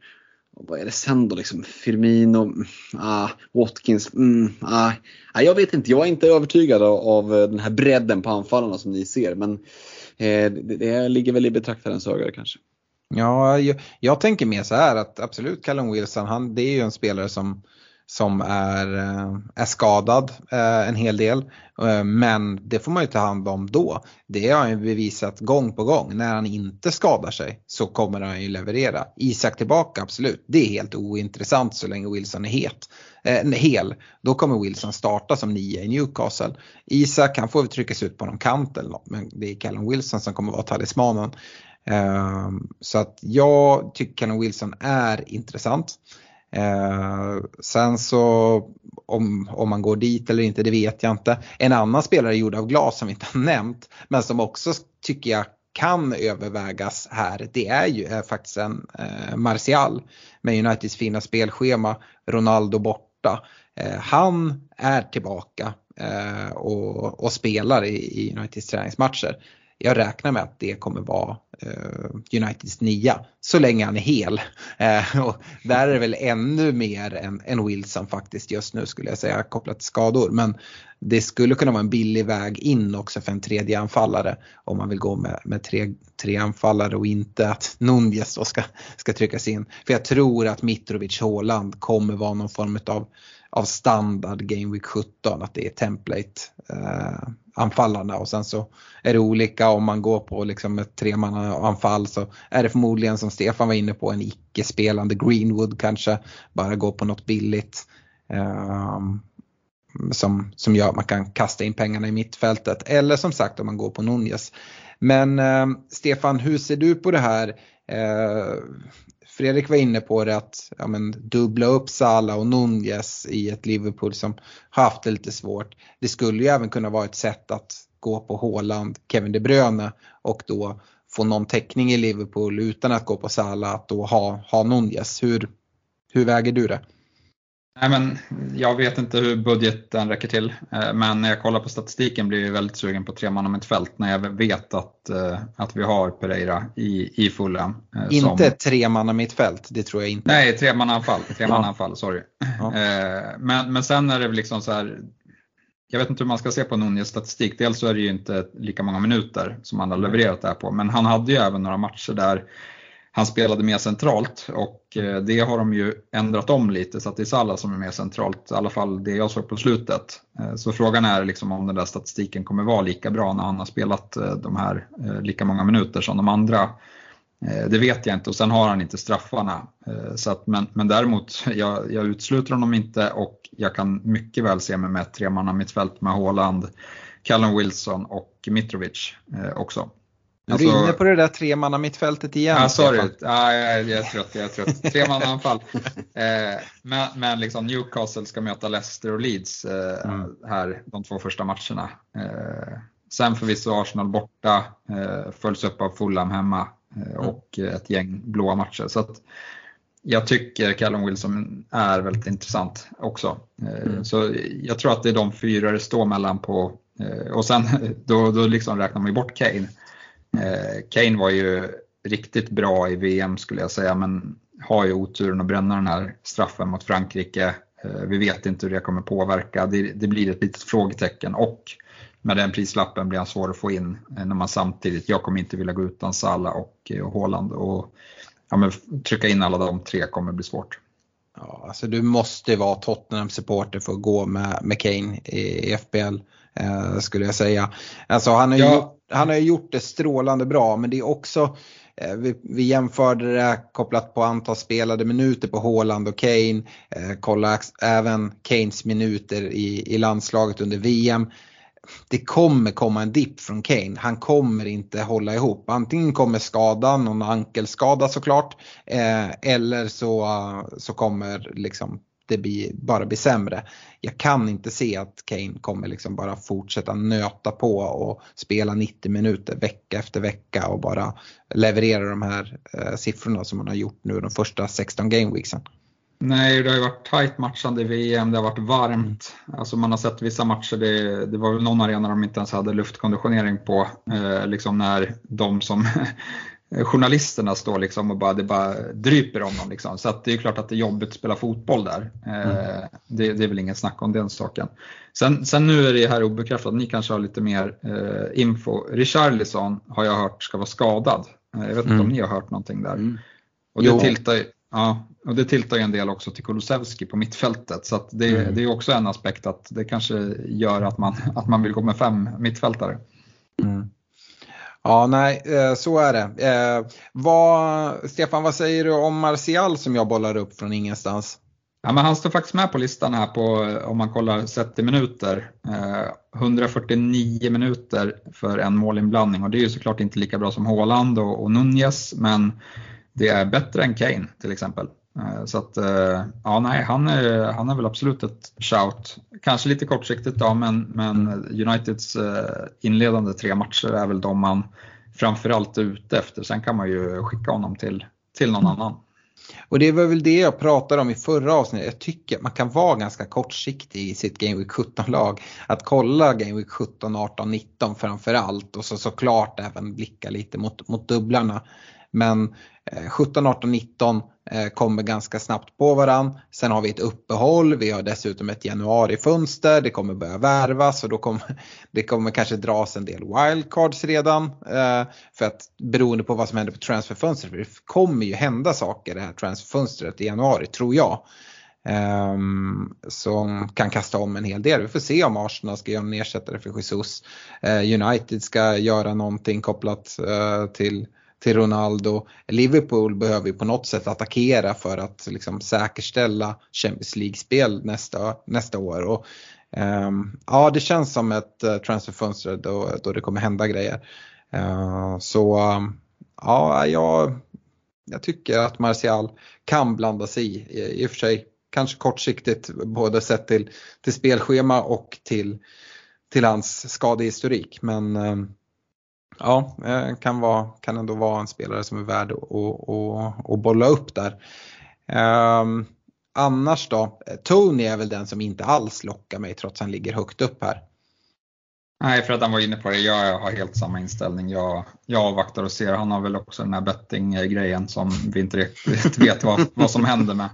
Och vad är det sen då liksom? Firmino, ah, Watkins, mm, ah. Ah, jag vet inte, jag är inte övertygad av, av eh, den här bredden på anfallarna som ni ser men eh, det, det ligger väl i betraktarens öga kanske. Ja, jag, jag tänker mer så här att absolut Callum Wilson, han, det är ju en spelare som, som är, eh, är skadad eh, en hel del. Eh, men det får man ju ta hand om då. Det har han ju bevisat gång på gång. När han inte skadar sig så kommer han ju leverera. Isak tillbaka, absolut. Det är helt ointressant så länge Wilson är het. Eh, hel. Då kommer Wilson starta som nia i Newcastle. Isak han får väl tryckas ut på någon kant eller något. Men det är Callum Wilson som kommer vara talismanen. Så att jag tycker Callum Wilson är intressant. Eh, sen så om, om man går dit eller inte, det vet jag inte. En annan spelare gjord av glas som vi inte har nämnt, men som också tycker jag kan övervägas här, det är ju är faktiskt en eh, Martial med Uniteds fina spelschema, Ronaldo borta. Eh, han är tillbaka eh, och, och spelar i, i Uniteds träningsmatcher. Jag räknar med att det kommer vara eh, Uniteds nia så länge han är hel. Eh, och där är det väl ännu mer än, än Wilson faktiskt just nu skulle jag säga kopplat till skador. Men det skulle kunna vara en billig väg in också för en tredje anfallare om man vill gå med, med tre, tre anfallare och inte att Nunez då ska, ska tryckas in. För jag tror att Mitrovic Haaland kommer vara någon form av av standard Game Week 17 att det är template eh, anfallarna och sen så är det olika om man går på liksom ett tremannaanfall så är det förmodligen som Stefan var inne på en icke-spelande Greenwood kanske bara gå på något billigt um, som, som gör att man kan kasta in pengarna i mittfältet eller som sagt om man går på Nunez. Men um, Stefan hur ser du på det här? Uh, Fredrik var inne på det att ja, men, dubbla upp Sala och Nunez i ett Liverpool som har haft det lite svårt. Det skulle ju även kunna vara ett sätt att gå på Haaland, Kevin De Bruyne och då få någon täckning i Liverpool utan att gå på Sala att då ha, ha Nunez. Hur, hur väger du det? Nej, men jag vet inte hur budgeten räcker till, eh, men när jag kollar på statistiken blir jag väldigt sugen på tre man fält när jag vet att, eh, att vi har Pereira i, i Fulham. Eh, inte som... tre man mittfält, det tror jag inte. Nej, tre man anfall, tre man anfall sorry. Ja. Men, men sen är det liksom så här, jag vet inte hur man ska se på Nunez statistik. Dels så är det ju inte lika många minuter som han har levererat där på, men han hade ju även några matcher där han spelade mer centralt och eh, det har de ju ändrat om lite så att det är Salah som är mer centralt, i alla fall det jag såg på slutet. Eh, så frågan är liksom om den där statistiken kommer vara lika bra när han har spelat eh, de här lika många minuter som de andra. Det vet jag inte och sen har han inte straffarna. Så att, men, men däremot, jag, jag utesluter honom inte och jag kan mycket väl se mig med ett tremanna mittfält med Haaland, Callum Wilson och Mitrovic också. Du alltså, är inne på det där tremanna mittfältet igen. Ja, sorry. Ja, jag, jag är trött. Jag är trött. Tremanna anfall. Eh, men men liksom Newcastle ska möta Leicester och Leeds eh, mm. här de två första matcherna. Eh, sen förvisso Arsenal borta, eh, följs upp av Fulham hemma eh, mm. och ett gäng blåa matcher. Så att, jag tycker Callum Wilson är väldigt intressant också. Eh, mm. Så jag tror att det är de fyra det står mellan på eh, och sen då, då liksom räknar man ju bort Kane. Eh, Kane var ju riktigt bra i VM skulle jag säga men har ju oturen att bränna den här straffen mot Frankrike. Eh, vi vet inte hur det kommer påverka. Det, det blir ett litet frågetecken och med den prislappen blir han svår att få in eh, när man samtidigt, jag kommer inte vilja gå utan Salah och, och Haaland och ja, trycka in alla de tre kommer bli svårt. Ja, alltså du måste vara Tottenham-supporter för att gå med, med Kane i, i FBL eh, skulle jag säga. Alltså han har ja han har ju gjort det strålande bra men det är också eh, vi, vi jämförde det kopplat på antal spelade minuter på Haaland och Kane. Eh, kolla även Kanes minuter i, i landslaget under VM. Det kommer komma en dipp från Kane. Han kommer inte hålla ihop. Antingen kommer skadan, någon ankelskada såklart. Eh, eller så, så kommer liksom det blir, bara blir sämre. Jag kan inte se att Kane kommer liksom bara fortsätta nöta på och spela 90 minuter vecka efter vecka och bara leverera de här eh, siffrorna som han har gjort nu de första 16 gameweeksen. Nej, det har ju varit tajt matchande i VM, det har varit varmt. Alltså man har sett vissa matcher, det, det var väl någon arena de inte ens hade luftkonditionering på. Eh, liksom när de som journalisterna står liksom och bara, det bara dryper om dem. Liksom. Så att det är klart att det är jobbigt att spela fotboll där. Mm. Eh, det, det, är väl inget snack om den saken. Sen, sen nu är det här obekräftat, ni kanske har lite mer eh, info. Richarlison har jag hört ska vara skadad. Eh, jag vet inte mm. om ni har hört någonting där. Mm. Och, det tiltar, ja, och det tiltar ju en del också till Kulusevski på mittfältet. Så det, mm. det är också en aspekt att det kanske gör att man, att man vill gå med fem mittfältare. Ja, nej, eh, så är det. Eh, vad, Stefan, vad säger du om Martial som jag bollar upp från ingenstans? Ja, men han står faktiskt med på listan här på, om man kollar sett i minuter. Eh, 149 minuter för en målinblandning och det är ju såklart inte lika bra som Haaland och, och Nunez men det är bättre än Kane till exempel. Eh, så att, eh, ja nej, han är, han är väl absolut ett shout. Kanske lite kortsiktigt då, men, men Uniteds eh, inledande tre matcher är väl de man framförallt är ute efter. Sen kan man ju skicka honom till, till någon annan. Och det var väl det jag pratade om i förra avsnittet. Jag tycker att man kan vara ganska kortsiktig i sitt Game Week 17-lag. Att kolla Game Week 17, 18, 19 framförallt och så såklart även blicka lite mot, mot dubblarna. Men 17, 18, 19 kommer ganska snabbt på varann. Sen har vi ett uppehåll, vi har dessutom ett januarifönster, det kommer börja värvas och då kommer det kommer kanske dras en del wildcards redan. Eh, för att beroende på vad som händer på transferfönstret, för det kommer ju hända saker det här transferfönstret i januari tror jag. Um, som kan kasta om en hel del. Vi får se om Arsenal ska göra en ersättare för Jesus. Uh, United ska göra någonting kopplat uh, till till Ronaldo. Liverpool behöver ju på något sätt attackera för att liksom säkerställa Champions League-spel nästa, nästa år. Och, um, ja, det känns som ett uh, transferfönster då, då det kommer hända grejer. Uh, så um, ja, jag, jag tycker att Martial kan blanda sig i, i, i och för sig kanske kortsiktigt både sett till, till spelschema och till, till hans skadehistorik. Men ehm, ja, eh, kan, vara, kan ändå vara en spelare som är värd att, att, att, att bolla upp där. Um, annars då? Tony är väl den som inte alls lockar mig trots att han ligger högt upp här. Nej, för att han var inne på det. Jag har helt samma inställning. Jag, jag avvaktar och ser. Han har väl också den här betting-grejen som vi inte riktigt vet vad, vad som händer med.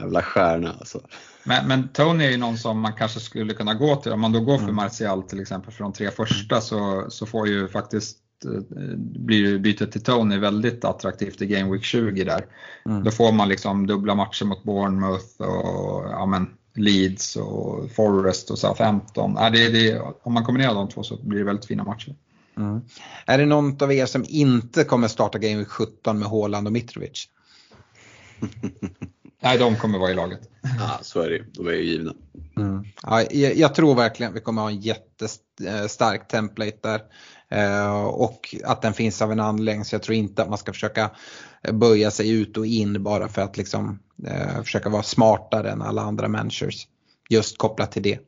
Jävla stjärna alltså. Men, men, Tony är ju någon som man kanske skulle kunna gå till. Om man då går för mm. Martial till exempel för de tre första så, så får ju faktiskt eh, blir bytet till Tony väldigt attraktivt i Game Week 20 där. Mm. Då får man liksom dubbla matcher mot Bournemouth och ja, men, Leeds och Forest och Southampton. Ja, det, det, om man kombinerar de två så blir det väldigt fina matcher. Mm. Är det någon av er som inte kommer starta Game Week 17 med Haaland och Mitrovic? Nej, de kommer vara i laget. Ja, så är det De är ju givna. Mm. Ja, jag, jag, tror verkligen vi kommer ha en jättestark template där. Eh, och att den finns av en anledning så jag tror inte att man ska försöka böja sig ut och in bara för att liksom eh, försöka vara smartare än alla andra människor. Just kopplat till det.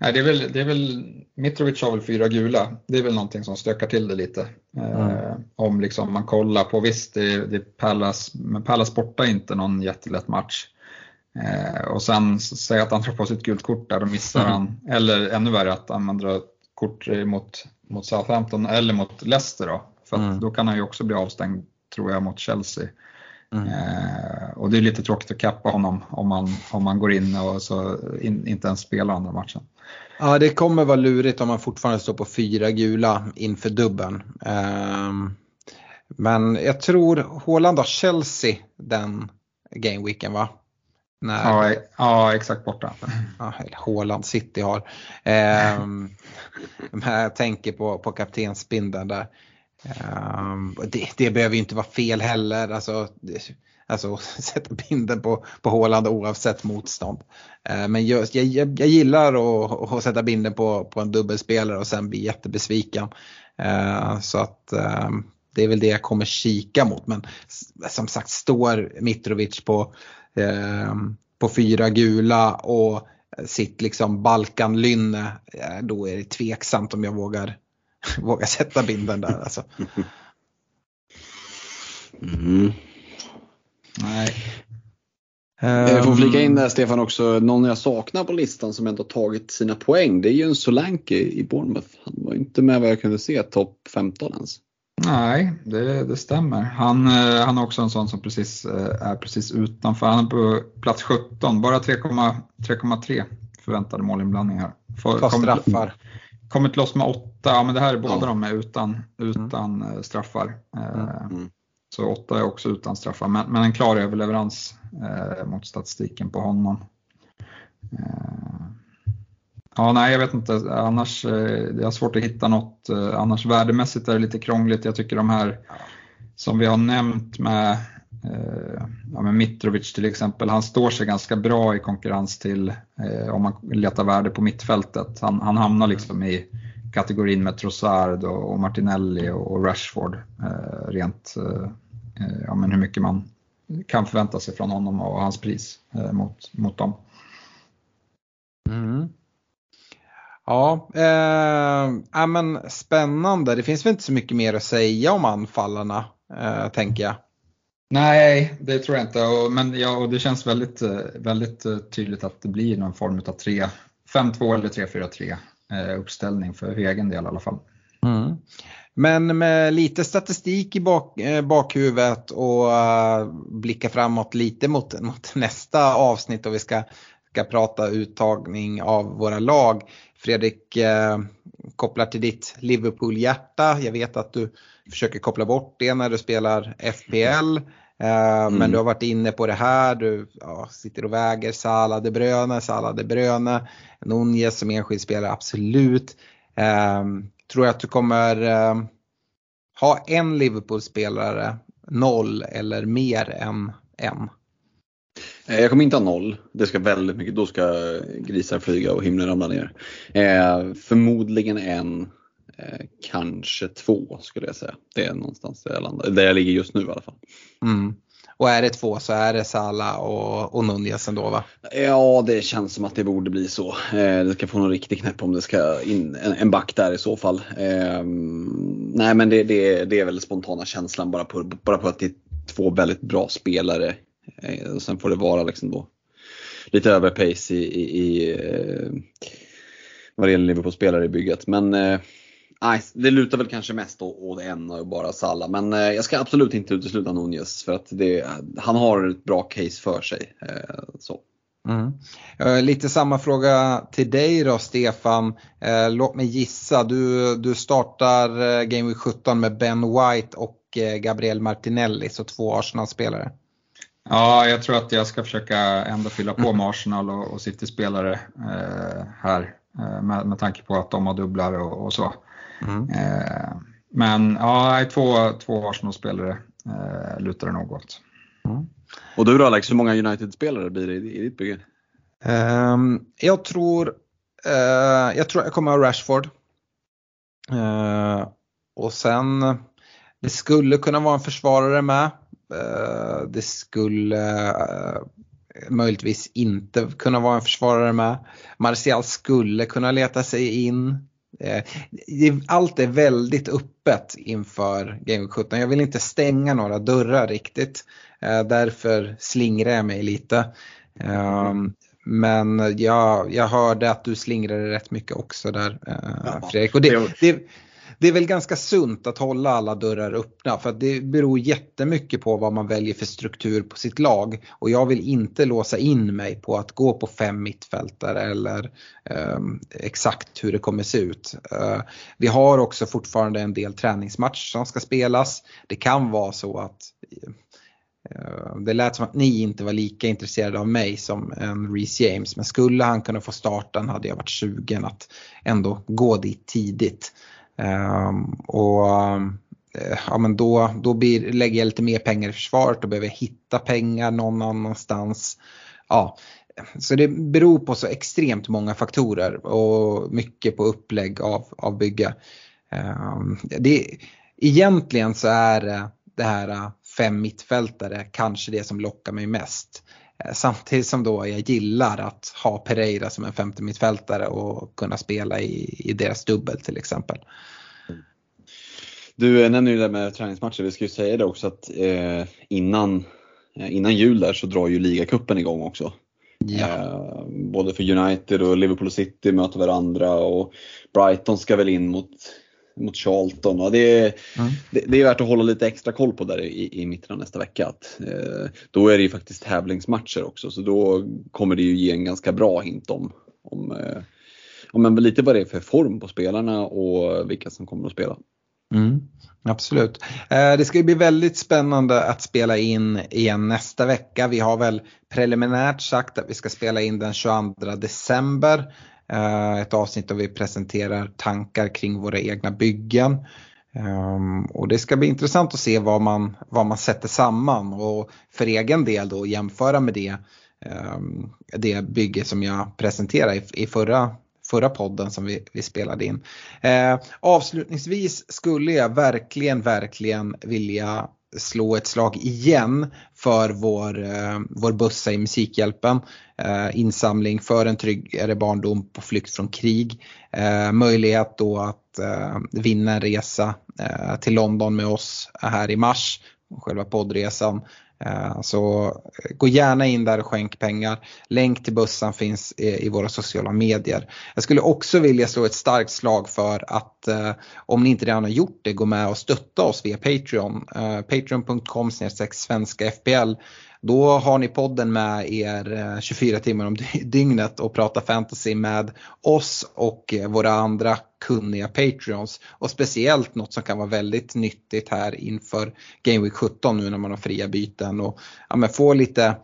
Nej, det är väl, det är väl, Mitrovic har väl fyra gula. Det är väl någonting som stökar till det lite. Eh, mm. om liksom man kollar på, visst det, det Pallas, men Pallas borta är inte någon jättelätt match. Eh, och sen säga att han drar på sig ett gult kort där, då missar mm. han. Eller ännu värre att han drar kort mot, mot Southampton eller mot Leicester då. För mm. då kan han ju också bli avstängd tror jag mot Chelsea. Mm. Eh, och det är lite tråkigt att kappa honom om man, om man går in och så in, inte ens spelar andra matchen. Ja, det kommer vara lurigt om man fortfarande står på fyra gula inför dubben. Um, men jag tror Håland har Chelsea den gameweeken va? När, ja, ja, exakt borta. Ja, Håland City har. Um, jag tänker på, på kaptensbindeln där. Um, det, det behöver ju inte vara fel heller. Alltså, det, Alltså sätta binden på, på Håland oavsett motstånd. Uh, men jag, jag, jag gillar att, att, sätta binden på, på en dubbelspelare och sen bli jättebesviken. Uh, så att eh, det är väl det jag kommer kika mot. Men som sagt står Mitrovic på, på fyra gula och sitt liksom Balkanlynne, eh, då är det tveksamt om jag vågar, vågar sätta binden där. Alltså. Mm. Nej. Jag får flika in där Stefan också, någon jag saknar på listan som ändå tagit sina poäng det är ju en Solanke i Bournemouth. Han var inte med vad jag kunde se topp 15 ens. Nej, det, det stämmer. Han, eh, han är också en sån som precis, eh, är precis utanför. Han är på plats 17, bara 3,3 förväntade målinblandningar. För, straffar. Kommit loss med 8, ja men det här är båda ja. de är utan, utan mm. straffar. Mm. Så åtta är också utan straffar, men, men en klar överleverans eh, mot statistiken på honom. Eh, ja, nej, jag vet inte. Annars, eh, jag har svårt att hitta något. Eh, annars värdemässigt är det lite krångligt. Jag tycker de här som vi har nämnt med, eh, ja, med Mitrovic till exempel, han står sig ganska bra i konkurrens till eh, om man letar värde på mittfältet. Han, han hamnar liksom i kategorin med Trossard och, och Martinelli och, Rashford eh, rent Eh, ja, men hur mycket man kan förvänta sig från honom och hans pris eh, mot, mot dem. Mm. Ja, eh, men spännande. Det finns väl inte så mycket mer att säga om anfallarna, eh, tänker jag. Nej, det tror jag inte. Och, men ja, och det känns väldigt, eh, väldigt eh, tydligt att det blir någon form av 3, 5-2 eller 3-4-3 eh, uppställning för egen del i alla fall. Mm. Men med lite statistik i bak, bakhuvudet och blicka framåt lite mot, mot nästa avsnitt och vi ska, ska prata uttagning av våra lag. Fredrik, uh, kopplar till ditt Liverpool-hjärta. Jag vet att du försöker koppla bort det när du spelar FPL. Uh, mm. Men du har varit inne på det här, du ja, sitter och väger Salah de Bruyne, Salah de Bruyne, Nunez som enskild spelare, absolut. Um, tror jag att du kommer eh, ha en Liverpool-spelare noll eller mer än en? Eh, jag kommer inte ha noll. Det ska väldigt mycket, då ska grisar flyga och himlen ramla ner. Eh, förmodligen en, eh, kanske två skulle jag säga. Det är någonstans där jag landar, där jag ligger just nu i alla fall. Mm. Och är det två så är det Sala och, och Nunez ändå va? Ja det känns som att det borde bli så. Eh, det ska få någon riktig knäpp om det ska in en, en back där i så fall. Eh, nej men det, det, det, är väl spontana känslan bara på, bara på att det är två väldigt bra spelare och sen får det vara liksom då lite överpace i, i, i eh, vad det gäller Liverpool-spelare i bygget. Men eh, nej, det lutar väl kanske mest åt en och bara Salla. Men eh, jag ska absolut inte utesluta Nunez för att det, han har ett bra case för sig. Eh, så. Mm. Eh, lite samma fråga till dig då Stefan. Låt mig gissa, du, du startar Game Week 17 med Ben White och Gabriel Martinelli, så två Arsenal-spelare. Ja, jag tror att jag ska försöka ändå fylla på med Arsenal och, och City-spelare eh, här med, med tanke på att de har dubblar och, och så. Mm. Eh, men ja, två, två Arsenal-spelare eh, lutar det nog åt. Mm. Och du då Alex, hur många United-spelare blir det i, i ditt bygge? Um, jag tror uh, jag tror jag kommer ha Rashford. Uh, och sen, det skulle kunna vara en försvarare med. Uh, det skulle möjligtvis inte kunna vara en försvarare med. Martial skulle kunna leta sig in. Allt är väldigt öppet inför Game 17. Jag vill inte stänga några dörrar riktigt. Eh, därför slingrar jag mig lite. Mm. Men jag, jag hörde att du slingrade rätt mycket också där eh, Fredrik. Och det, det, det är väl ganska sunt att hålla alla dörrar öppna för att det beror jättemycket på vad man väljer för struktur på sitt lag. Och jag vill inte låsa in mig på att gå på fem mittfältare eller eh, exakt hur det kommer se ut. Eh, vi har också fortfarande en del träningsmatcher som ska spelas. Det kan vara så att Eh, det lät som att ni inte var lika intresserade av mig som en Reece James men skulle han kunna få starten hade jag varit sugen att ändå gå dit tidigt. Ehm, och eh, ja, men då, då blir, lägger jag lite mer pengar i försvaret och behöver hitta pengar någon annanstans. Ja, så det beror på så extremt många faktorer och mycket på upplägg av, av bygge. Ehm, det, egentligen så är det det här eh, fem mittfältare kanske det som lockar mig mest. Eh, samtidigt som då jag gillar att ha Pereira som en femte mittfältare och kunna spela i, i deras dubbel till exempel. Du nämner ju det med träningsmatcher, vi ska ju säga det också att eh, innan, eh, innan jul där så drar ju ligacupen igång också. Ja. Eh, både för United och Liverpool City möter varandra och Brighton ska väl in mot mot Charlton. Och det, är, mm. det, det, är värt att hålla lite extra koll på där i, i mitten av nästa vecka. Att, eh, då är det ju faktiskt tävlingsmatcher också så då kommer det ju ge en ganska bra hint om, om, eh, om lite vad det är för form på spelarna och vilka som kommer att spela. Mm, absolut. Eh, det ska bli väldigt spännande att spela in igen nästa vecka. Vi har väl preliminärt sagt att vi ska spela in den 22 december. Eh, ett avsnitt där vi presenterar tankar kring våra egna byggen. Um, och det ska bli intressant att se vad man, vad man sätter samman och för egen del då jämföra med det, um, det bygge som jag presenterade i, i förra, förra podden som vi, vi spelade in. Uh, avslutningsvis skulle jag verkligen, verkligen vilja slå ett slag igen för vår, eh, vår bussa i Musikhjälpen. Eh, insamling för en tryggare barndom på flykt från krig. Eh, möjlighet då att eh, vinna en resa eh, till London med oss här i mars. Själva poddresan. Eh, så eh, gå gärna in där och skänk pengar. Länk till bussen finns i våra sociala medier. Jag skulle också vilja slå ett starkt slag för att eh, om ni inte redan har gjort det, gå med och stötta oss via Patreon. Patreon.com svenska FPL. Då har ni podden med er 24 timmar om dygnet och pratar fantasy med oss och våra andra kunniga Patreons. Och speciellt något som kan vara väldigt nyttigt här inför Game Week 17 nu när man har fria byten och ja, få lite,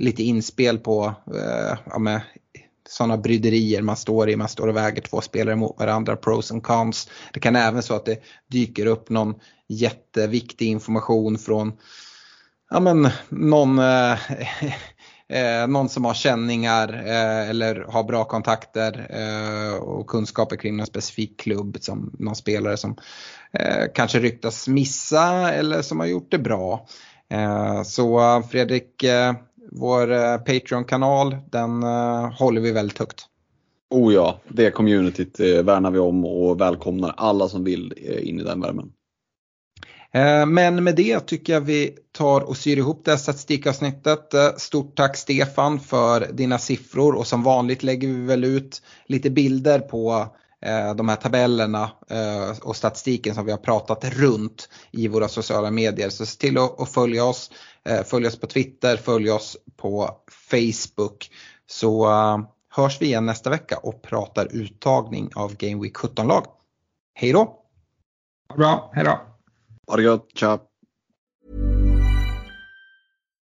lite inspel på eh, ja, sådana bryderier man står i. Man står och väger två spelare mot varandra, pros and cons. Det kan även så att det dyker upp någon jätteviktig information från ja, men, någon eh, eh, någon som har känningar eh, eller har bra kontakter eh, och kunskaper kring någon specifik klubb som någon spelare som eh, kanske ryktas missa eller som har gjort det bra. Eh, så Fredrik, eh, vår eh, Patreon-kanal den eh, håller vi väldigt högt. Oh ja, det communityt eh, värnar vi om och välkomnar alla som vill in i den värmen. Eh, men med det tycker jag vi tar och syr ihop det här statistikavsnittet. Eh, stort tack Stefan för dina siffror och som vanligt lägger vi väl ut lite bilder på eh, de här tabellerna och statistiken som vi har pratat runt i våra sociala medier. Så se till att följa oss. Följ oss på Twitter, följ oss på Facebook. Så hörs vi igen nästa vecka och pratar uttagning av Game Week 17-lag. Hej då! Bra, hej då! Ha det gott, tja!